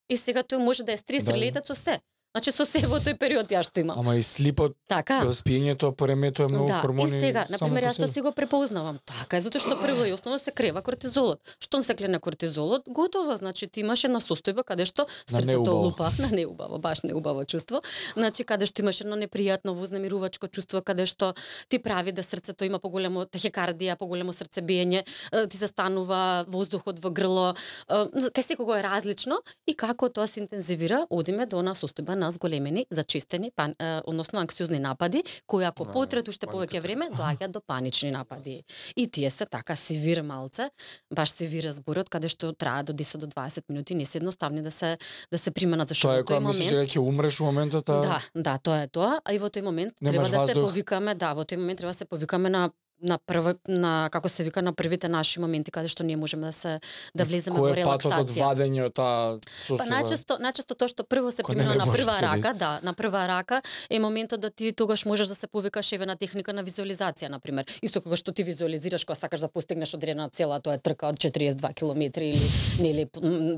И сега тој може да е стрес Да. релетат со се. Значи со се во тој период јас што имам. Ама и слипот, Така. спиењето пореметува многу Да, хормони. и сега, само например, по јас тоа си го препознавам. Така е, затоа што прво и основно се крева кортизолот. Штом се клене кортизолот, готово, значи ти имаш една состојба каде што На срцето лупа, на неубаво, баш неубаво чувство. Значи каде што имаш едно непријатно вознемирувачко чувство, каде што ти прави да срцето има поголемо тахикардија, поголемо срцебиење, е, ти се станува воздухот во грло, е, кај секого е различно и како тоа се интензивира, одиме до она состојба на зголемени, зачестени, пан, е, односно анксиозни напади, кои ако А, потрет уште повеќе време доаѓаат до панични напади. И тие се така сивир малце, баш сивир зборот каде што трае до 10 до 20 минути, не се едноставни да се да се применат зашто Тоа е кога тој мислиш момент дека ќе умреш во моментот, а? Да, да, тоа е тоа, а и во тој момент Немаш треба да се повикаме, да, во тој момент треба да се повикаме на на прва на како се вика на првите наши моменти каде што ние можеме да се да влеземе во кој е патот од релаксација. вадење од таа Па најчесто најчесто тоа што прво се применува на да прва се рака, да, на прва рака е моментот да ти тогаш можеш да се повикаш еве на техника на визуализација на пример. Исто кога што ти визуализираш кога сакаш да постигнеш одредена цел, а тоа е трка од 42 километри или нели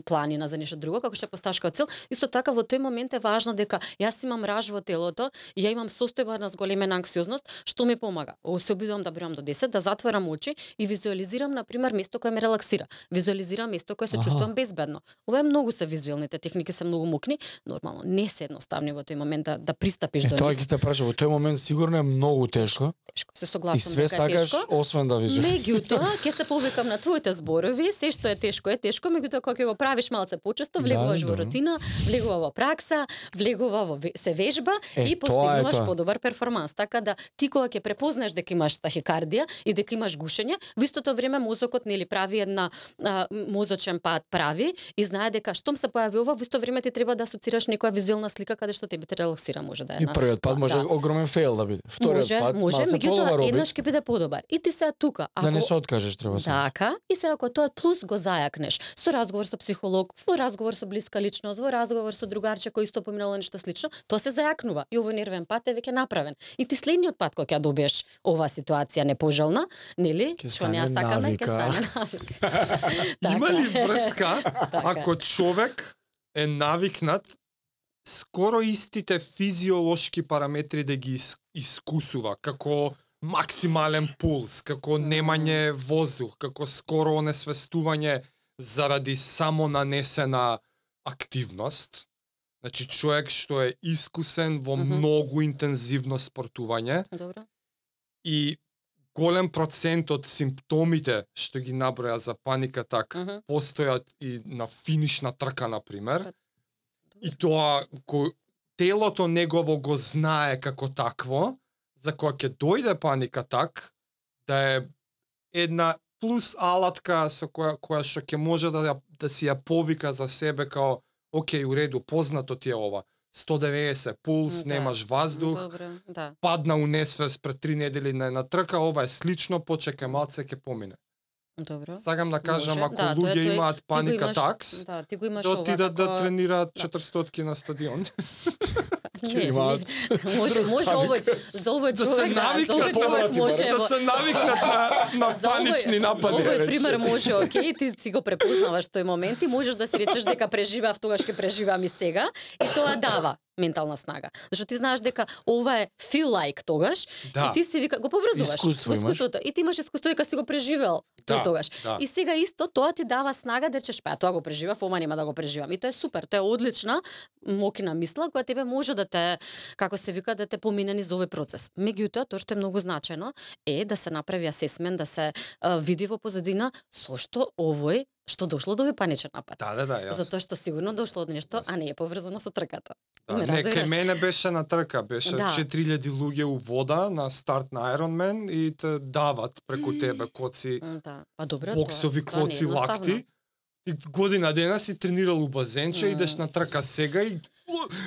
планина за нешто друго, како што поставиш како цел, исто така во тој момент е важно дека јас имам раж во телото ја имам состојба на зголемена анксиозност, што ми помага. Се обидувам да до 10, да затворам очи и визуализирам на пример место кое ме релаксира. Визуализирам место кое се Аха. чувствувам безбедно. Ова е многу се визуелните техники се многу мукни, нормално не се едноставни во тој момент да, да пристапиш Е, до тоа ќе те праша, во тој момент сигурно е многу тешко Тешко. Се и согласувам све дека е сакаш тешко. освен да визуализираш. Меѓутоа, ќе се повикам на твоите зборови, се што е тешко е тешко, меѓутоа кога ќе го правиш малце почесто, влегуваш Да, во рутина, влегува во пракса, влегува во се вежба Е, и постигнуваш подобар перформанс. Така да ти кога ќе препознаеш дека имаш тахикардија и дека имаш гушење, во истото време мозокот нели прави една а, мозочен пат прави и знае дека штом се појави ова, во исто време ти треба да асоцираш некоја визуелна слика каде што тебе те релаксира, може да е. И првиот пат може да. огромен фейл да биде. Вториот може, пат може, меѓутоа еднаш ќе биде подобар. И ти се тука, ако да не се откажеш треба се. Така, и се ако тоа плюс го зајакнеш со разговор со психолог, во разговор со блиска личност, во разговор со другарче кој исто поминало нешто слично, тоа се зајакнува и овој нервен пат е веќе направен. И ти следниот пат кога ќе добиеш оваа ситуација непожелна, нели, што не ја сакаме, ќе навика. стане навика. Има ли Така врска Така. ако човек е навикнат скоро истите физиолошки параметри да ги ис- искусува, како максимален пулс, како немање воздух, како скоро онесвестување заради само нанесена активност. Значи човек што е искусен во Мгм. многу интензивно спортување Добро. и голем процент од симптомите што ги наброја за паника так Мгм. постојат и на финишна трка на пример. Па, И тоа ко телото негово го знае како такво, за кога ќе дојде паника так, да е една плюс алатка со која која што ќе може да да си ја повика за себе као окей, у реду, познато ти е ова. 190 пулс, Да. немаш воздух, Добро, да. падна у несвест пред три недели на една трка, ова е слично, почекај малце ќе помине. Добро. Сакам да кажам, Може. ако Да, луѓе тој- имаат паника имаш- такс, Да, ти го имаш да ова отидат да како- тренираат Да. 400 на стадион. Ќе имаат може, може овој, за овој Да се човек, да, за навикнат, овој човек може. Да се навикнат на, на за овој- панични За напади. овој рече. пример може, окей, ти си го препознаваш тој момент и можеш да си речеш дека преживеав тогаш ќе преживеам и сега и тоа дава ментална снага. Зашто ти знаеш дека ова е feel like тогаш Да. и ти си вика го поврзуваш Искуство искуството и ти имаш искуство дека си го преживел Да, тогаш. да. И сега исто тоа ти дава снага да речеш па тоа го преживав, ова нема да го преживам. И тоа е супер, тоа е одлична мокина мисла која тебе може да те како се вика да те помине низ овој процес. Меѓутоа тоа што е многу значајно е да се направи асесмент, да се а, види во позадина со што овој што дошло до овој паничен напад. Да, да, да, јас. Затоа што сигурно дошло од нешто, а Јас. не е поврзано со трката. Да, Ме не, кај мене беше на трка, беше Да. 4000 луѓе у вода на старт на Ironman и те дават преку тебе коци, Да, па добро, боксови, тоа, тоа не е клоци, едноставно. лакти. Ти година дена си тренирал у базенче, М. идеш на трка сега и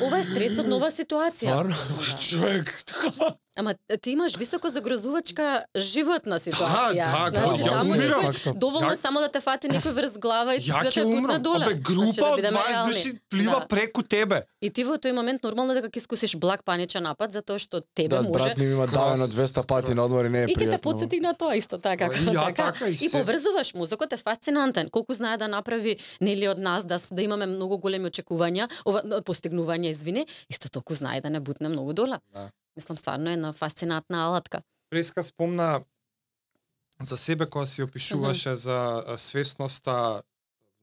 Ова е стрес од нова ситуација. Стварно? Да. човек, Ама ти имаш високо загрозувачка животна ситуација. да, да, значи, ја умирам. некој Фактот. доволно Ја- само да те фати некој врз глава и ја да те умрам. доле. Абе, група Значи, да од бидеме 20 реални. души плива Да. преку тебе. И ти во тој момент нормално дека ќе искусиш благ паничен напад затоа што тебе Да, може брат ми има давено 200 пати на одмор и не е И ќе те пријатно. подсети на тоа исто така. И ја така и и се. поврзуваш мозокот е фасцинантен. Колку знае да направи нели од нас да да имаме многу големи очекувања, ова постигнувања, извини, исто толку знае да не бутне многу доле. Да. Мислам стварно е една фасцинатна алатка. Преска спомна за себе кога си опишуваше за а, свесноста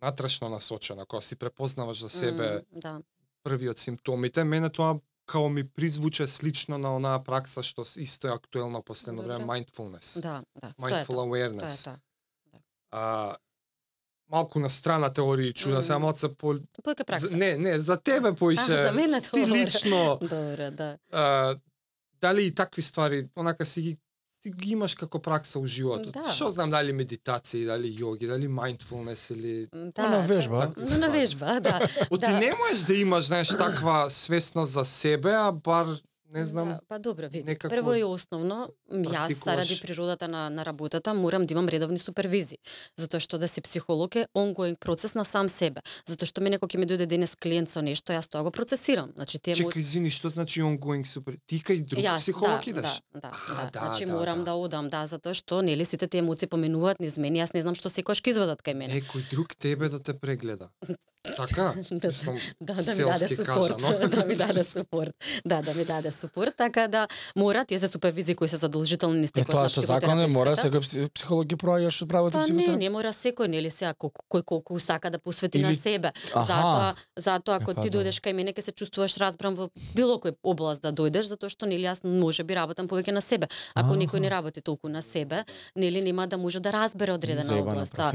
внатрешно насочена, кога си препознаваш за себе М, да. први од симптомите, мене тоа као ми призвуче слично на онаа пракса што исто е актуелно последно Добре. време mindfulness. Да, да. Тоа Mindful тоа. Тоа е awareness. тоа. А, малку на страна теории чуда, се малку се по Појка пракса. За- Не, не, за тебе А, поише. за мене ти добро. лично Добро, да. а, дали и такви ствари, онака си ги си ги имаш како пракса у животот. Да. Што знам дали медитации, дали јоги, дали mindfulness или Да, на вежба. Да, на вежба, да. О, ти Да. не можеш да имаш, знаеш, таква свесност за себе, а бар не знам, Да, па добро, види. некако Прво и основно, јас практикуваш. заради природата на, на работата морам да имам редовни супервизии. Затоа што да си психолог е ongoing процес на сам себе. Затоа што мене кога ќе ми дојде денес клиент со нешто, јас тоа го процесирам. Значи тие Чекај, извини, што значи ongoing super? Ти кај друг Јас, психолог да, идеш? Да, да, А, да. да, Значи да, морам да. да. одам, да, затоа што нели сите тие емоции поминуваат низ мене, јас не знам што секојаш ќе извадат кај мене. Некој друг тебе да те прегледа. Така? Да, Мислам, да, да ми даде супорт, кажано. да ми даде супорт. Да, да ми даде супорт, така да мора тие се супервизии кои се задолжителни низ текот тоа на што закон е, мора секој пси- психолог ги проаѓаш од правото Па не, не мора секој, нели сега колку кој колку сака да посвети на Или- себе. Аха. Затоа, затоа ако Е, па ти да. дојдеш кај мене ќе се чувствуваш разбран во било кој област да дојдеш, затоа што нели јас можеби работам повеќе на себе. Ако Аха. некој не работи толку на себе, нели нема да може да разбере одредена област. Да.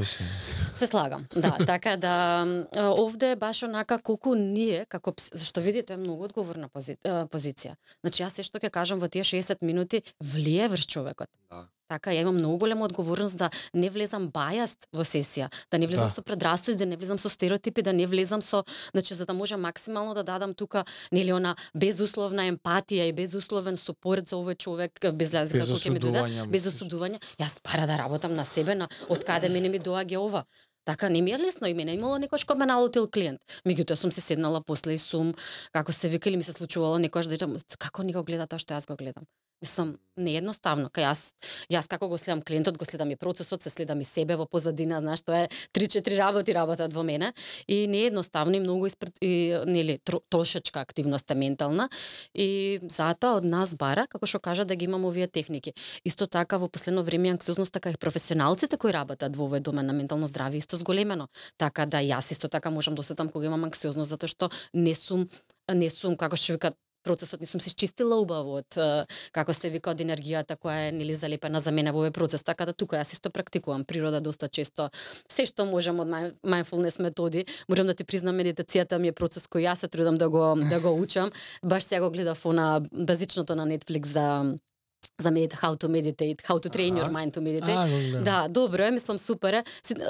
Се слагам, да, така да овде е баш онака колку ние како зашто видите е многу одговорна пози, позиција. Значи јас се што ќе кажам во тие 60 минути влие врз човекот. Да. Така, ја имам многу голема одговорност да не влезам бајаст во сесија, да не влезам Да. со предрасуди, да не влезам со стереотипи, да не влезам со, значи за да можам максимално да дадам тука нели она безусловна емпатија и безусловен супорт за овој човек без разлика Без кој ќе ми дојде, без осудување. Јас пара да работам на себе, на од каде мене ми доаѓа ова. Така не ми е лесно и мене имало некојаш што ме налутил клиент. Меѓутоа сум се седнала после и сум како се вика или ми се случувало некојаш да речам како ни го гледа тоа што јас го гледам. Мислам, неедноставно. Кај јас, јас како го следам клиентот, го следам и процесот, се следам и себе во позадина, знаеш, тоа е 3-4 работи работат во мене и неедноставно и многу испред, и, нели, трошечка активност е ментална и затоа од нас бара, како што кажа, да ги имам овие техники. Исто така во последно време анксиозноста кај професионалците кои работат во овој домен на ментално здравје исто зголемено. Така да јас исто така можам да осетам кога имам анксиозност затоа што не сум не сум како што вика процесот не сум се чистила убаво од како се вика од енергијата која е нели залепена за мене во овој процес. Така да тука јас исто практикувам. Природа доста често се што можам од mindfulness методи. Можам да ти признам медитацијата ми е процес кој јас се трудам да го да го учам. Баш сега го гледав на базичното на Netflix за за medit how to meditate, how to train your mind to meditate. А. Да, добро е, мислам супер е.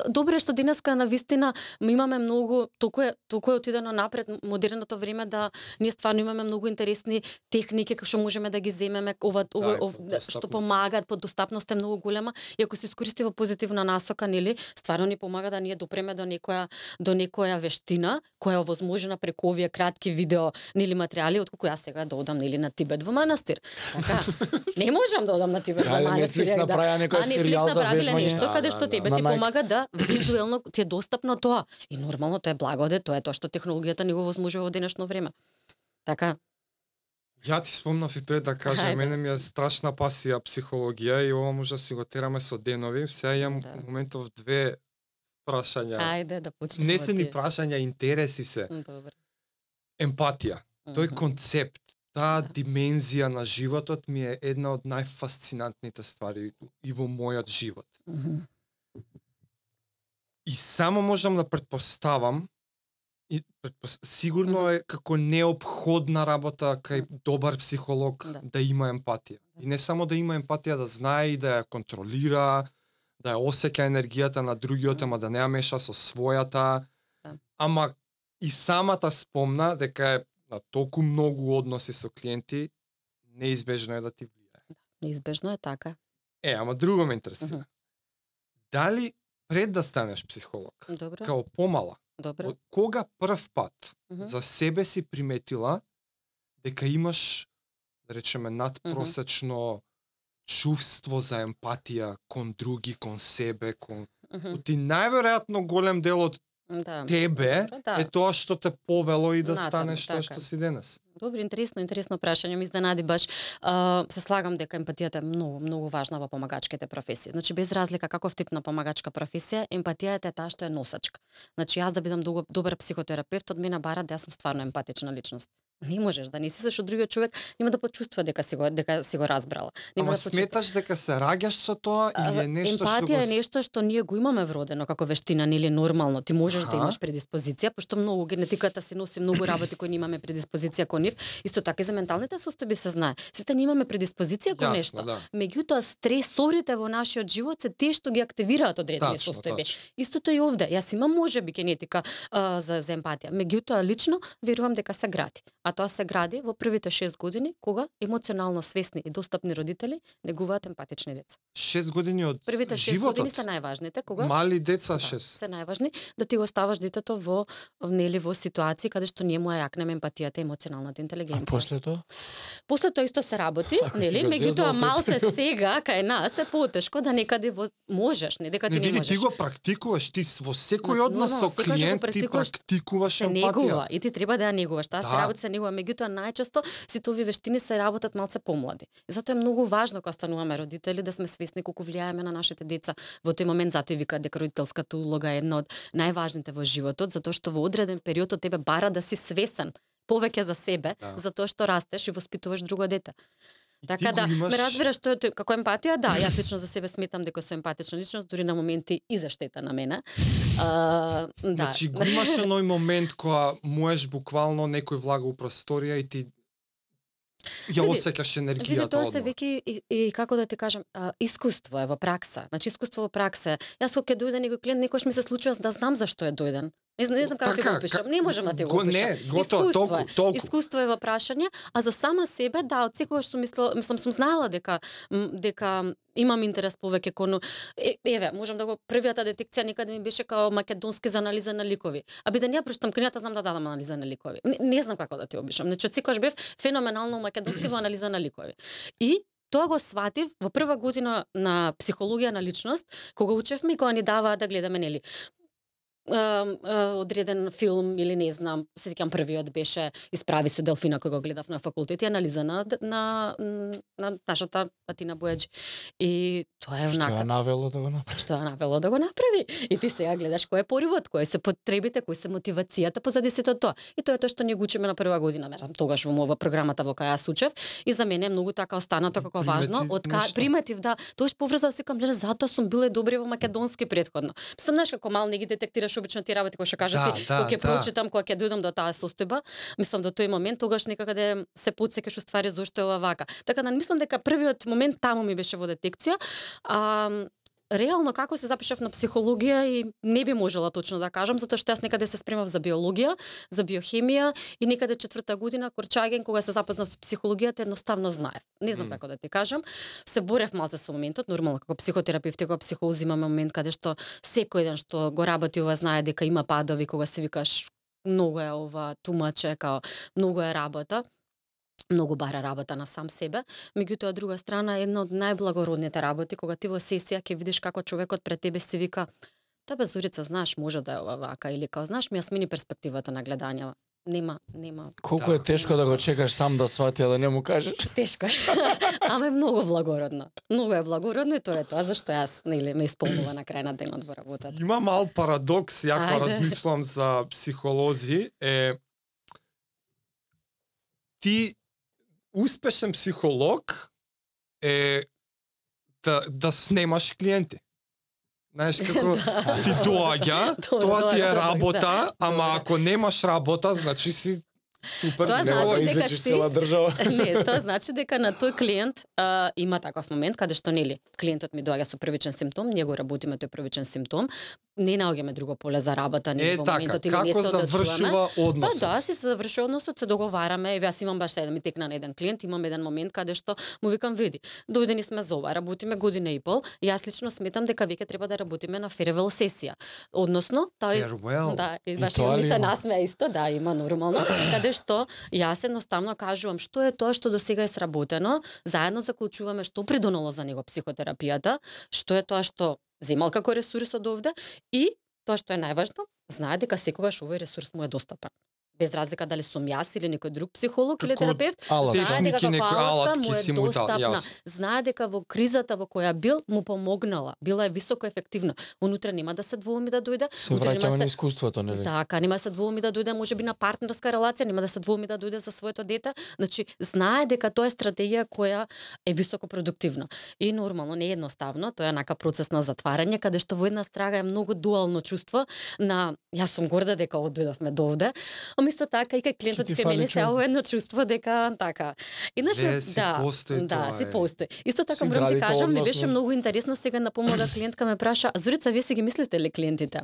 Добро е што денеска на вистина имаме многу толку е толку е отидено напред модерното време да ние стварно имаме многу интересни техники како што можеме да ги земеме ова ова, Да, ов, по што достапност. помагаат, подостапност е многу голема и ако се искористи во позитивна насока, нели, стварно ни помага да ние допреме до некоја до некоја вештина која е овозможена преку овие кратки видео нели материјали отколку јас сега да одам нели на Тибет во манастир. Така, не можам да одам на Тибет Ајде, манастир. Netflix да. направија некој серијал за вежбање. нешто Да, каде да, што да. тебе На ти помага да визуелно ти е достапно тоа. И нормално тоа е благоде, тоа е тоа што технологијата ни го возможува во денешно време. Така, Ја ти спомнав и пред да кажам, Хајде. мене ми е страшна пасија психологија и ова може да си го тераме со денови. Сега имам Да. да. моментов две прашања. ајде да почнеме. Не се ни прашања, интереси се. М, Добро. Емпатија. Тој концепт, таа Да. димензија на животот ми е една од најфасцинантните ствари и во мојот живот. Мгм. И само можам да предпоставам и предпос... сигурно е како неопходна работа кај добар психолог Да. да. има емпатија. И не само да има емпатија, да знае и да ја контролира, да ја осеќа енергијата на другиот, ама да не ја меша со својата. Да. Ама и самата спомна дека е на толку многу односи со клиенти, неизбежно е да ти влијае. Неизбежно е така. Е, ама друго ме интересира. Мгм. Дали пред да станеш психолог, Добро. као помала, Добро. од кога прв пат Мгм. за себе си приметила дека имаш, да речеме, надпросечно чувство за емпатија кон други, кон себе, кон... Мгм. Ти најверојатно голем дел од Да. тебе да. е тоа што те повело и да Натаму, станеш тоа така. што си денес. Добро, интересно, интересно прашање, ми изненади баш. А, се слагам дека емпатијата е многу, многу важна во помагачките професии. Значи без разлика каков тип на помагачка професија, емпатијата е таа што е носачка. Значи јас да бидам добар психотерапевт, од мене бара да јас сум стварно емпатична личност. Не можеш да не си со другиот човек нема да почувствува дека си го дека си го разбрала. Нема Ама да сметаш дека се раѓаш со тоа или е нешто што Емпатија го... е нешто што ние го имаме вродено како вештина, нели нормално. Ти можеш да Аха. имаш предиспозиција, пошто многу генетиката се носи многу работи кои ние имаме предиспозиција кон нив. Исто така и за менталните состојби се знае. Сите ние имаме предиспозиција кон Јасно, нешто. да. Меѓутоа стресорите во нашиот живот се тие што ги активираат одредени Тачно, состојби. тачно. Истото и овде. Јас имам можеби генетика а, за, за емпатија. Меѓутоа лично верувам дека се гради. А тоа се гради во првите 6 години кога емоционално свесни и достапни родители негуваат емпатични деца. Шест години од Првите 6 животот. години се најважните кога Мали деца Да, шест. се најважни да ти го ставаш детето во нели во ситуации каде што ние му ја јакнеме емпатијата и емоционалната А интелигенција. после тоа? После тоа исто се работи, Ако нели? Меѓутоа малце сега кај нас е потешко да некаде во можеш, не дека ти Не не, види, можеш. ти го практикуваш, ти во секој однос со клиент ти практикуваш, се емпатија. негува и ти треба да ја негуваш. Таа се Да. работи се негува, меѓутоа најчесто сите овие вештини се работат малце помлади. И затоа е многу важно кога стануваме родители да сме свесни колку влијаеме на нашите деца. Во тој момент затоа и вика дека родителската улога е една од најважните во животот, затоа што во одреден период од тебе бара да си свесен повеќе за себе, Да. затоа што растеш и воспитуваш друго дете. Така да, имаш- ме разбираш што е како емпатија, да, јас лично за себе сметам дека сум емпатична личност, дури на моменти и за штета на мене. А, да. Значи, го имаш оној момент кога можеш буквално некој влага у просторија и ти ја Види, осеќаш Види, енергијата тоа се веќе и, и, како да ти кажам, а, искуство е во пракса. Значи искуство во пракса. Јас кога ќе дојде некој клиент, некојаш ми се случува да знам зашто е дојден. Не, знам- не знам како да ти го опишам. Не можам да ти го опишам. Не, готово, Искуство толку, толку. Искуство е во прашање, а за сама себе, да, од секогаш мислела, мислам сум знаела дека дека имам интерес повеќе кон е, еве, можам да го првиата детекција некаде ми беше као македонски за анализа на ликови. А би да не ја прочитам книгата, знам да дадам анализа на ликови. Не, не знам како да ти обишам. Значи, од секогаш бев феноменално македонски во анализа на ликови. И Тоа го сватив во прва година на психологија на личност, кога учевме и кога ни даваа да гледаме нели одреден филм или не знам, се сеќам првиот беше Исправи се Делфина кој го гледав на факултет и анализа на на на нашата Атина Бојаџи. И тоа е Што ја онака навело да го направи? што ја навело да го направи. И ти сега гледаш кој е поривот, кои се потребите, кои се мотивацијата позади сето тоа. И тоа е тоа што ние го учиме на прва година, мерам, тогаш во мова програмата во која јас учев и за мене е многу така останато како важно. Од ка, приметив, да, тогаш поврзав се кам гледа затоа сум биле добри во македонски претходно. Мислам, знаеш како мал не ги детектираш знаеш обично ти работи кои што кажа Да, ти, да, кога ќе да. прочитам, кога ќе дојдам до таа состојба, мислам до тој момент тогаш некаде се потсекаш уствари зошто е ова вака. Така да мислам дека првиот момент таму ми беше во детекција. А реално како се запишав на психологија и не би можела точно да кажам затоа што јас некаде се спремав за биологија, за биохемија и некаде четврта година Корчаген кога се запознав со психологијата едноставно знаев. Не знам Мм. како да ти кажам. Се борев малце со моментот, нормално како психотерапевт како психолози имаме момент каде што секој ден што го работи ова знае дека има падови кога се викаш многу е ова тумаче, као многу е работа многу бара работа на сам себе. Меѓутоа, од друга страна, една од најблагородните работи, кога ти во сесија ќе видиш како човекот пред тебе си вика Тебе Зорица, знаеш, може да е ова вака или као знаеш ми ја смени перспективата на гледање. Нема, нема. Колку Да. е тешко да го чекаш сам да свати, а да не му кажеш. Тешко е. Ама е многу благородно. Многу е благородно и тоа е тоа зашто јас нели ме исполнува на крај на денот во работата. Има мал парадокс, ја кога Ајде. размислувам за психолози, е ти успешен психолог е да, да снемаш клиенти. Знаеш како Да. ти доаѓа, Тоа- ти е е работа, да. ама ако немаш работа, значи си супер Тоа дебел. значи да дека си- цела држава. Не, тоа значи дека на тој клиент а, има таков момент каде што нели клиентот ми доаѓа со првичен симптом, ние го работиме тој првичен симптом, не наоѓаме друго поле за работа нели Е во така, моментот или не се одлучуваме. завршува Па односот? да, си се заврши односот, се договараме, еве јас имам баш еден ми текна на еден клиент, имам еден момент каде што му викам види, дојдени сме за ова, работиме година и пол, јас лично сметам дека веќе треба да работиме на феревел сесија. Односно, тој Farewell. Да, и И баш има ми се насмеа исто, да, има нормално, каде што јас едноставно кажувам што е тоа што до сега е сработено, заедно заклучуваме што придонело за него психотерапијата, што е тоа што земал како ресурс од овде и тоа што е најважно, знае дека секогаш овој ресурс му е достапен без разлика дали сум јас или некој друг психолог или Како терапевт, Алат. знае дека некои алатка алатки му е достапна. Знае дека во кризата во која бил му помогнала, била е високо ефективна. Унутре нема да се двоуми да дојде, Се утре нема враќаме се- на искуството, нели? Така, нема да се двоуми да дојде можеби на партнерска релација, нема да се двоуми да дојде за своето дете. Значи, знае дека тоа е стратегија која е високо продуктивна. И нормално не е едноставно, тоа е нака процес на затварање каде што во една страга е многу дуално чувство на јас сум горда дека одојдовме до овде, ама исто така и кај клиентот кај мене се човек. едно чувство дека така. Инаш да, постои да, тоа, си постои. Исто така морам тоа кажам, ми беше многу интересно сега на помода клиентка ме праша, "А, Зорица, вие си ги мислите ли клиентите?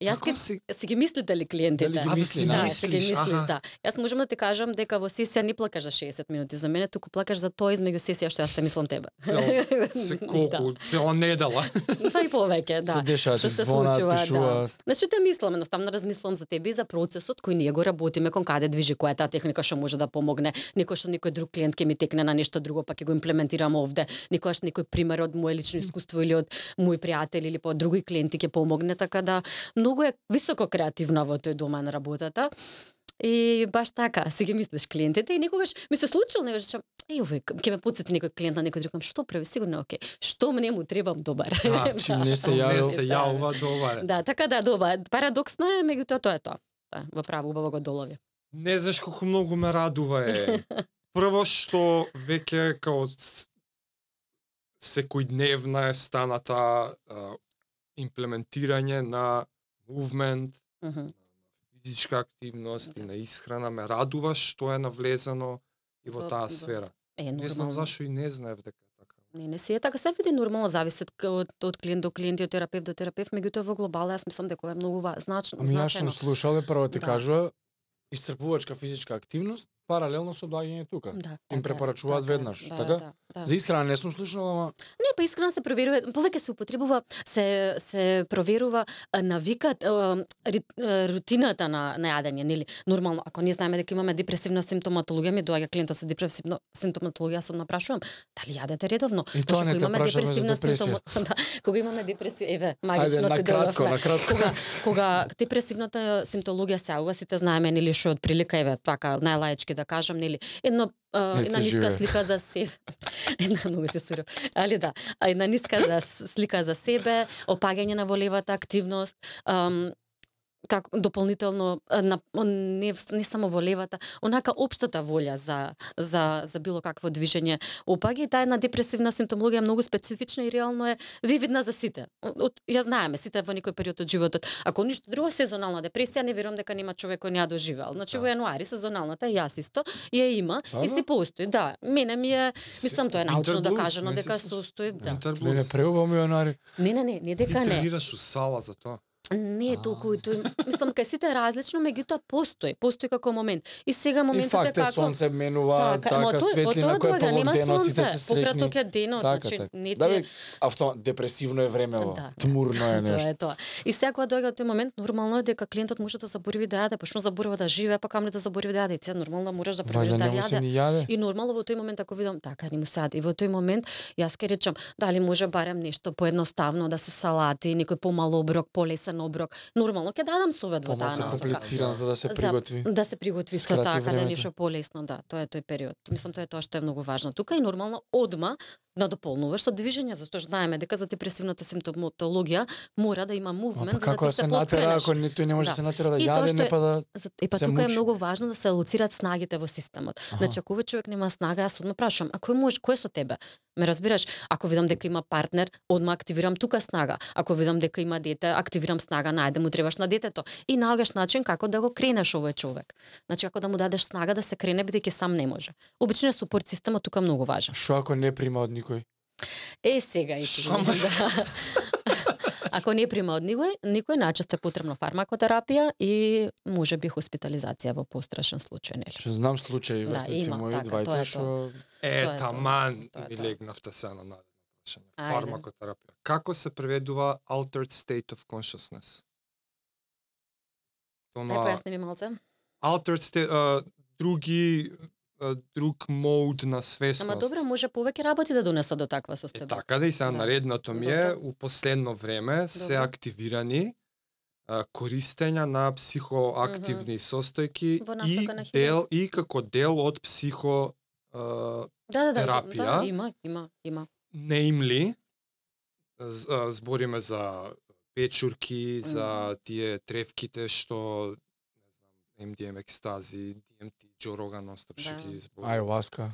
Јас ке си- си ги мислите ли клиентите? Дали ги А, да мисли, си да, да? си ги мислиш, мислиш, да. Јас можам да ти кажам дека во сесија не плакаш за 60 минути за мене, туку плакаш за тоа измеѓу сесија што јас те мислам тебе. Се колку, цела недела. Да. Па и повеќе, да. Се дешава, што се звонат, случува, пишуваат. Значи те мислам, едноставно размислувам за тебе и за процесот кој ние го работиме, кон каде движи, која е таа техника што може да помогне, некој што некој друг клиент ќе ми текне на нешто друго, па ќе го имплементирам овде, некојаш некој пример од мое лично искуство или од мои пријатели или по други клиенти ќе помогне, така да многу е високо креативна во тој домен работата. И баш така, си ги мислиш клиентите и некогаш ми се случило некогаш че Еј, овој, ќе ме подсети некој клиент на некој друг, што прави, сигурно е окей. Што мне му требам добар. Да, чим не се јавил. се јавува добар. Да, така да, доба. Парадоксно е, меѓутоа тоа е тоа. Да, во право убаво го долови. Не знаеш колку многу ме радува е. Прво што веќе као секојдневна е станата а, имплементирање на мувмент, физичка активност и Да. на исхрана ме радува што е навлезено и во таа сфера. Е, Не знам зашо и не знаев дека така. Не, не си е така. Се види нормално, зависи од, од, од клиент до клиент и од терапевт до терапевт, меѓутоа во глобала јас мислам дека ова е многу значно, Ами јас сум слушал и прво ти Да. кажува исцрпувачка физичка активност паралелно со доаѓање тука. Да, Им така препорачуваат така е, веднаш, да, така? Да, да. За исхрана не сум слушнал, ама Не, па искрено се проверува, повеќе се употребува, се се проверува навикат, рутината на на јадење, нели? Нормално, ако не знаеме дека имаме депресивна симптоматологија, ми доаѓа клиентот со депресивна симптоматологија, се напрашувам, дали јадете редовно? И тоа Зашто не имаме депресивна депресија. симптома- да, кога имаме депресија, еве, магично се кратко, на кратко. Кога кога депресивната симптологија се јавува, сите знаеме нели што од прилика еве, така најлаички да кажам, нели, едно Не една ниска слика за себе. една многу се суров. Али да, една ниска за слика за себе, опагање на волевата активност, как дополнително на, не, не само во левата, онака општата волја за, за, за било какво движење опаѓа и таа една депресивна симптомологија многу специфична и реално е вивидна за сите. Од, ја знаеме, сите во некој период од животот. Ако ништо друго сезонална депресија, не верувам дека нема човек кој не ја доживеал. Значи Да. во јануари сезоналната и јас исто ја има и Стварно? си постои. Да, мене ми е мислам тоа е научно не си дека се- состои, да. Преубаво ми јанари. Не, не, не, не Ти дека не. тренираш у сала за тоа. Не е толку и тој, мислам кај сите е различно, меѓутоа постои, постои како момент. И сега И моментот факт е е како сонце менува, Така, така тој- светлина тоа која е повод денот, сите се среќни. Пократок е денот, Така, значи така. не ти Да, е бе, авто, депресивно е времево. Да. Тмурно е Тоа нешто. е тоа. И сега кога доаѓа тој момент, нормално е дека клиентот може да заборави да јаде, почнува заборава да живее, па камо ли да заборави да јаде. И Ти нормално мораш да не му се јаде. И нормално во тој момент ако видам така не му се јаде. И во тој момент јас ке речам дали може барем нешто поедноставно да се салати, некој помал оброк, полесен оброк. Нормално ќе дадам совет во таа насока. комплициран за да се За- приготви. Да се приготви со така, да е времето. нешто полесно, да, тоа е тој период. Мислам тоа е тоа што е многу важно. Тука и нормално одма надополнуваш со движење, зашто знаеме дека за депресивната симптоматологија мора да има мувмент за да како ти да се се натера ако не тој не може да Да. се натера да јаде, не па да За- И па тука е многу важно да се алоцираат снагите во системот. Аха. Значи ако овој човек нема снага, јас одма прашам, а кој може, кој е со тебе? Ме разбираш? Ако видам дека има партнер, одма активирам тука снага. Ако видам дека има дете, активирам снага, најде му требаш на детето. И наоѓаш начин како да го кренеш овој човек. Значи како да му дадеш снага да се крене бидејќи сам не може. Обично супорт системот тука многу важен. Што ако не прима од никој? Е сега и ти. Шама. Да. Ако не прима од никој, никој најчесто е потребна фармакотерапија и може би хоспитализација во пострашен случај, нели? Што знам случаи Да, врсници има, мои така, тоа двајца што Е, Тоа е тоа. таман Тоа ми тоа. легнавте се на прашање. Фармакотерапија. Како се преведува altered state of consciousness? Ај Она појасни ми малце. altered state, а, други друг мод на свесност. Ама добро, може повеќе работи да донеса до таква Е, состојба. така да и сега Да. наредното ми е, Добро. у последно време се Добро. активирани а, користења на психоактивни состојки Во и насока на дел и како дел од психо а, Да, да, да, терапија. да, има, има, има. неимли збориме за печурки, за тие тревките што MDM екстази, DMT, Джо Роган нонстоп што Да. ги збори. ајоваска.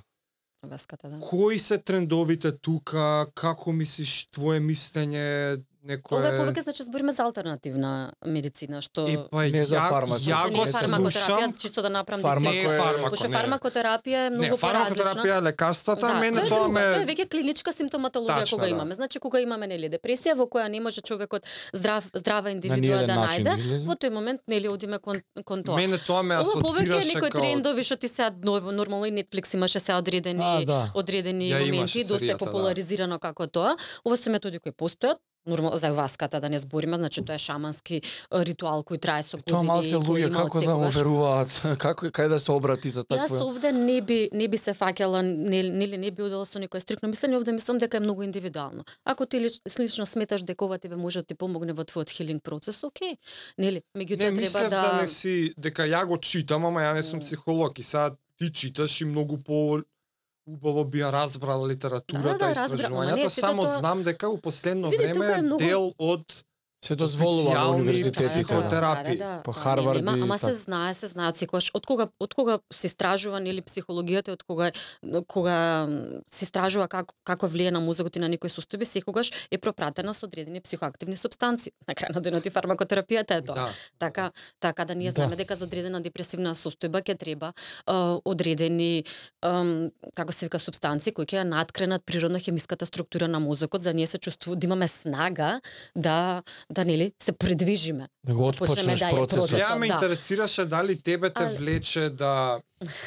Веската, да. Кои се трендовите тука? Како мислиш твое мислење некое Ова е повеќе значи збориме за алтернативна медицина, што И па Не за ја, фармаци. ја не го слушам. фармакотерапија, чисто да направам Фармако е- фармако, фармакотерапија е многу Не, поразлична. фармакотерапија е лекарствата, Да, мене тоа тоа ме тоа е веќе клиничка симптоматологија Тачно, кога да. имаме. Значи кога имаме нели депресија во која не може човекот здрав здрава индивидуа да најде, во тој момент нели одиме кон кон тоа. мене тоа ме асоцираше некои као трендови што ти се нормално и Netflix имаше се одредени да. одредени моменти, доста да. популаризирано како тоа. Ова се методи кои постојат, нормално за васката да не збориме, значи тоа е шамански ритуал кој трае со години. Тоа малце луѓе како да му веруваат, како кај да се обрати за Јас такво. овде не би не би се фаќала нели нели не би одела со некој стрикно мислење, овде мислам дека е многу индивидуално. Ако ти лич, лично сметаш дека ова тебе може да ти помогне во твојот хилинг процес, окей. Нели, Не меѓутоа треба мислев да, да... не си дека ја го читам, ама ја не сум психолог и сега ти читаш и многу по убаво би ја разбрал литературата Да, да, и разбра- истражувањата, не, сето само тоа- знам дека у последно Види, време е многу- дел од Се дозволува официјални универзитетите. психотерапија. По Да, да, да, Харвард нема, и ама се знае, се знае од секогаш од кога од кога се истражува нели психологијата, од кога кога се истражува како како влие на мозокот и на некои состојби, секогаш е пропратена со одредени психоактивни супстанции. На крај на денот и фармакотерапијата е тоа. Да. Така, така да ние Да. знаеме дека за одредена депресивна состојба ќе треба а, одредени ам, како се вика супстанции кои ќе ја надкренат природно хемиската структура на мозокот за да ние се чувствува да имаме снага да да нели се предвижиме. Да го почнеме отпочнеш да ја процесот. процесот. Ја ме да. интересираше дали тебе те А- влече да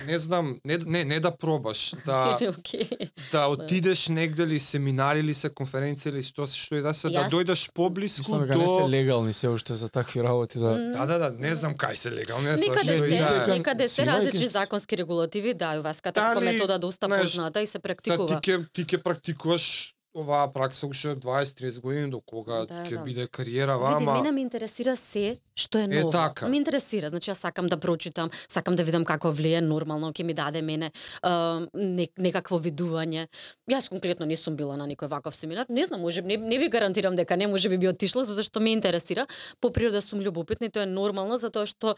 не знам, не не не да пробаш, да Или окей. да отидеш негде или семинари или се конференција или што што и да се да Јас- дојдеш поблиску Мислам дека не се до легални се уште за такви работи да Да, да, да, не знам кај се легални, не Никаде се, да никаде се различни законски регулативи, да, и васката како метода доста знаеш, позната и се Сега ти практикува. ќе ти ќе практикуваш оваа пракса уште 20-30 години до кога Да, ќе да. биде кариера Види, вама. мене ме интересира се што е Е, ново. така. Ме интересира, значи јас сакам да прочитам, сакам да видам како влие нормално, ќе ми даде мене а, не, некакво видување. Јас конкретно не сум била на никој ваков семинар, не знам, може не, не ви гарантирам дека не може би би отишла затоа што ме интересира. По природа сум љубопитна и тоа е нормално затоа што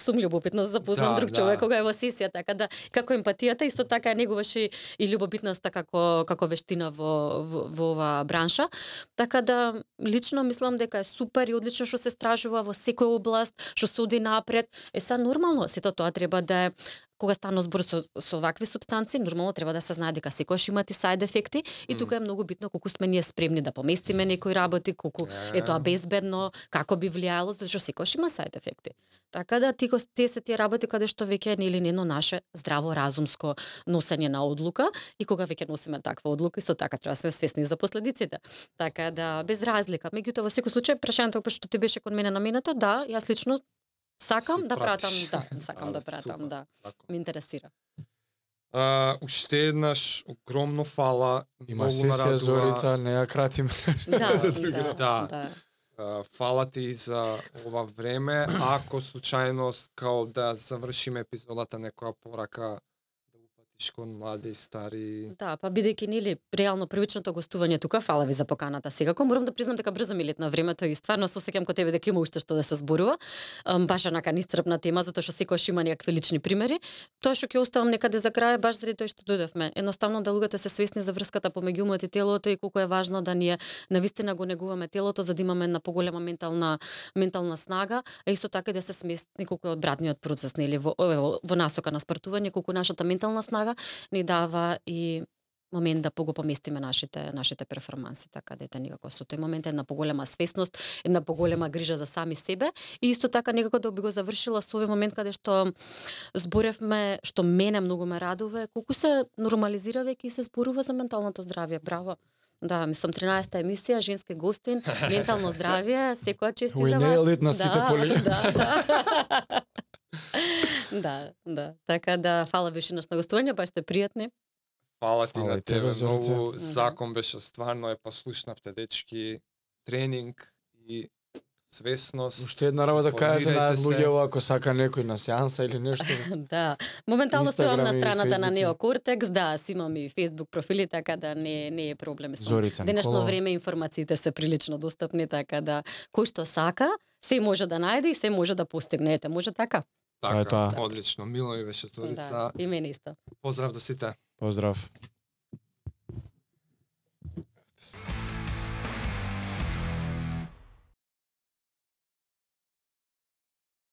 сум љубопитна за да запознам Да, друг да. човек кога е во сесија, така да како емпатијата исто така е негуваш и, и љубопитноста како како вештина во во, во оваа бранша. Така да лично мислам дека е супер и одлично што се стражува во секоја област, што се оди напред. Е са нормално, сето тоа треба да е кога станува збор со, со вакви субстанции, нормално треба да се знае дека секогаш имат и сайд ефекти и тука е многу битно колку сме ние спремни да поместиме некои работи, колку е тоа безбедно, како би влијаело, затоа што секогаш има сайд ефекти. Така да ти тие се тие работи каде што веќе е нели нено наше здраво разумско носење на одлука и кога веќе носиме таква одлука, исто така треба да сме свесни за последиците. Така да без разлика. Меѓутоа во секој случај прашањето опet што ти беше кон мене наменето, да, јас лично сакам Си да пратам, да, сакам А, да пратам, супер. да. Така. Ме интересира. А, уште еднаш огромно фала. Има сесија. Зорица, не ја кратиме. Да, Друга. да, Да. да. А, Фала ти за ова време. Ако случајно као да завршиме епизодата некоја порака да кон млади стари. Да, па бидејќи нели реално првичното гостување тука, фала ви за поканата. Секако морам да признам дека брзо ми летна времето и стварно се сеќам кон тебе дека има уште што да се зборува. Баш онака нисцрпна тема затоа што секогаш има некакви лични примери. Тоа што ќе оставам некаде за крај баш заради тоа што дојдовме. Едноставно да луѓето се свесни за врската помеѓу умот и телото и колку е важно да ние навистина го негуваме телото за да имаме една поголема ментална ментална снага, а исто така и да се смести колку е одбратниот процес нели во во, во насока на спортување, колку нашата ментална снага ни дава и момент да пого поместиме нашите нашите перформанси, така да ете никако со тој момент една поголема свесност, една поголема грижа за сами себе и исто така некако да би го завршила со овој момент каде што зборевме што мене многу ме радува е колку се нормализира веќе и се зборува за менталното здравје. Браво. Да, мислам 13-та емисија, женски гостин, ментално здравје, секоја чести Уј, за не вас. на сите поли. Да, да. да, да. Така да, фала више на гостување, баш сте пријатни. Фала ти Фала на тебе, многу закон беше стварно е послушнавте дечки, тренинг и свесност. Уште една работа кажете на луѓето ако сака некој на сеанса или нешто. Да. Моментално стојам на страната на Фејсбуци. Неокортекс, да, си имам и Facebook профили, така да не не е проблем. Зорица Денешно Николова. време информациите се прилично достапни, така да кој што сака, се може да најде и се може да постигне. Ете, може така. Така, е тоа. одлично. Мило ми беше Зорица. Да, и мене исто. Поздрав до сите. Поздрав.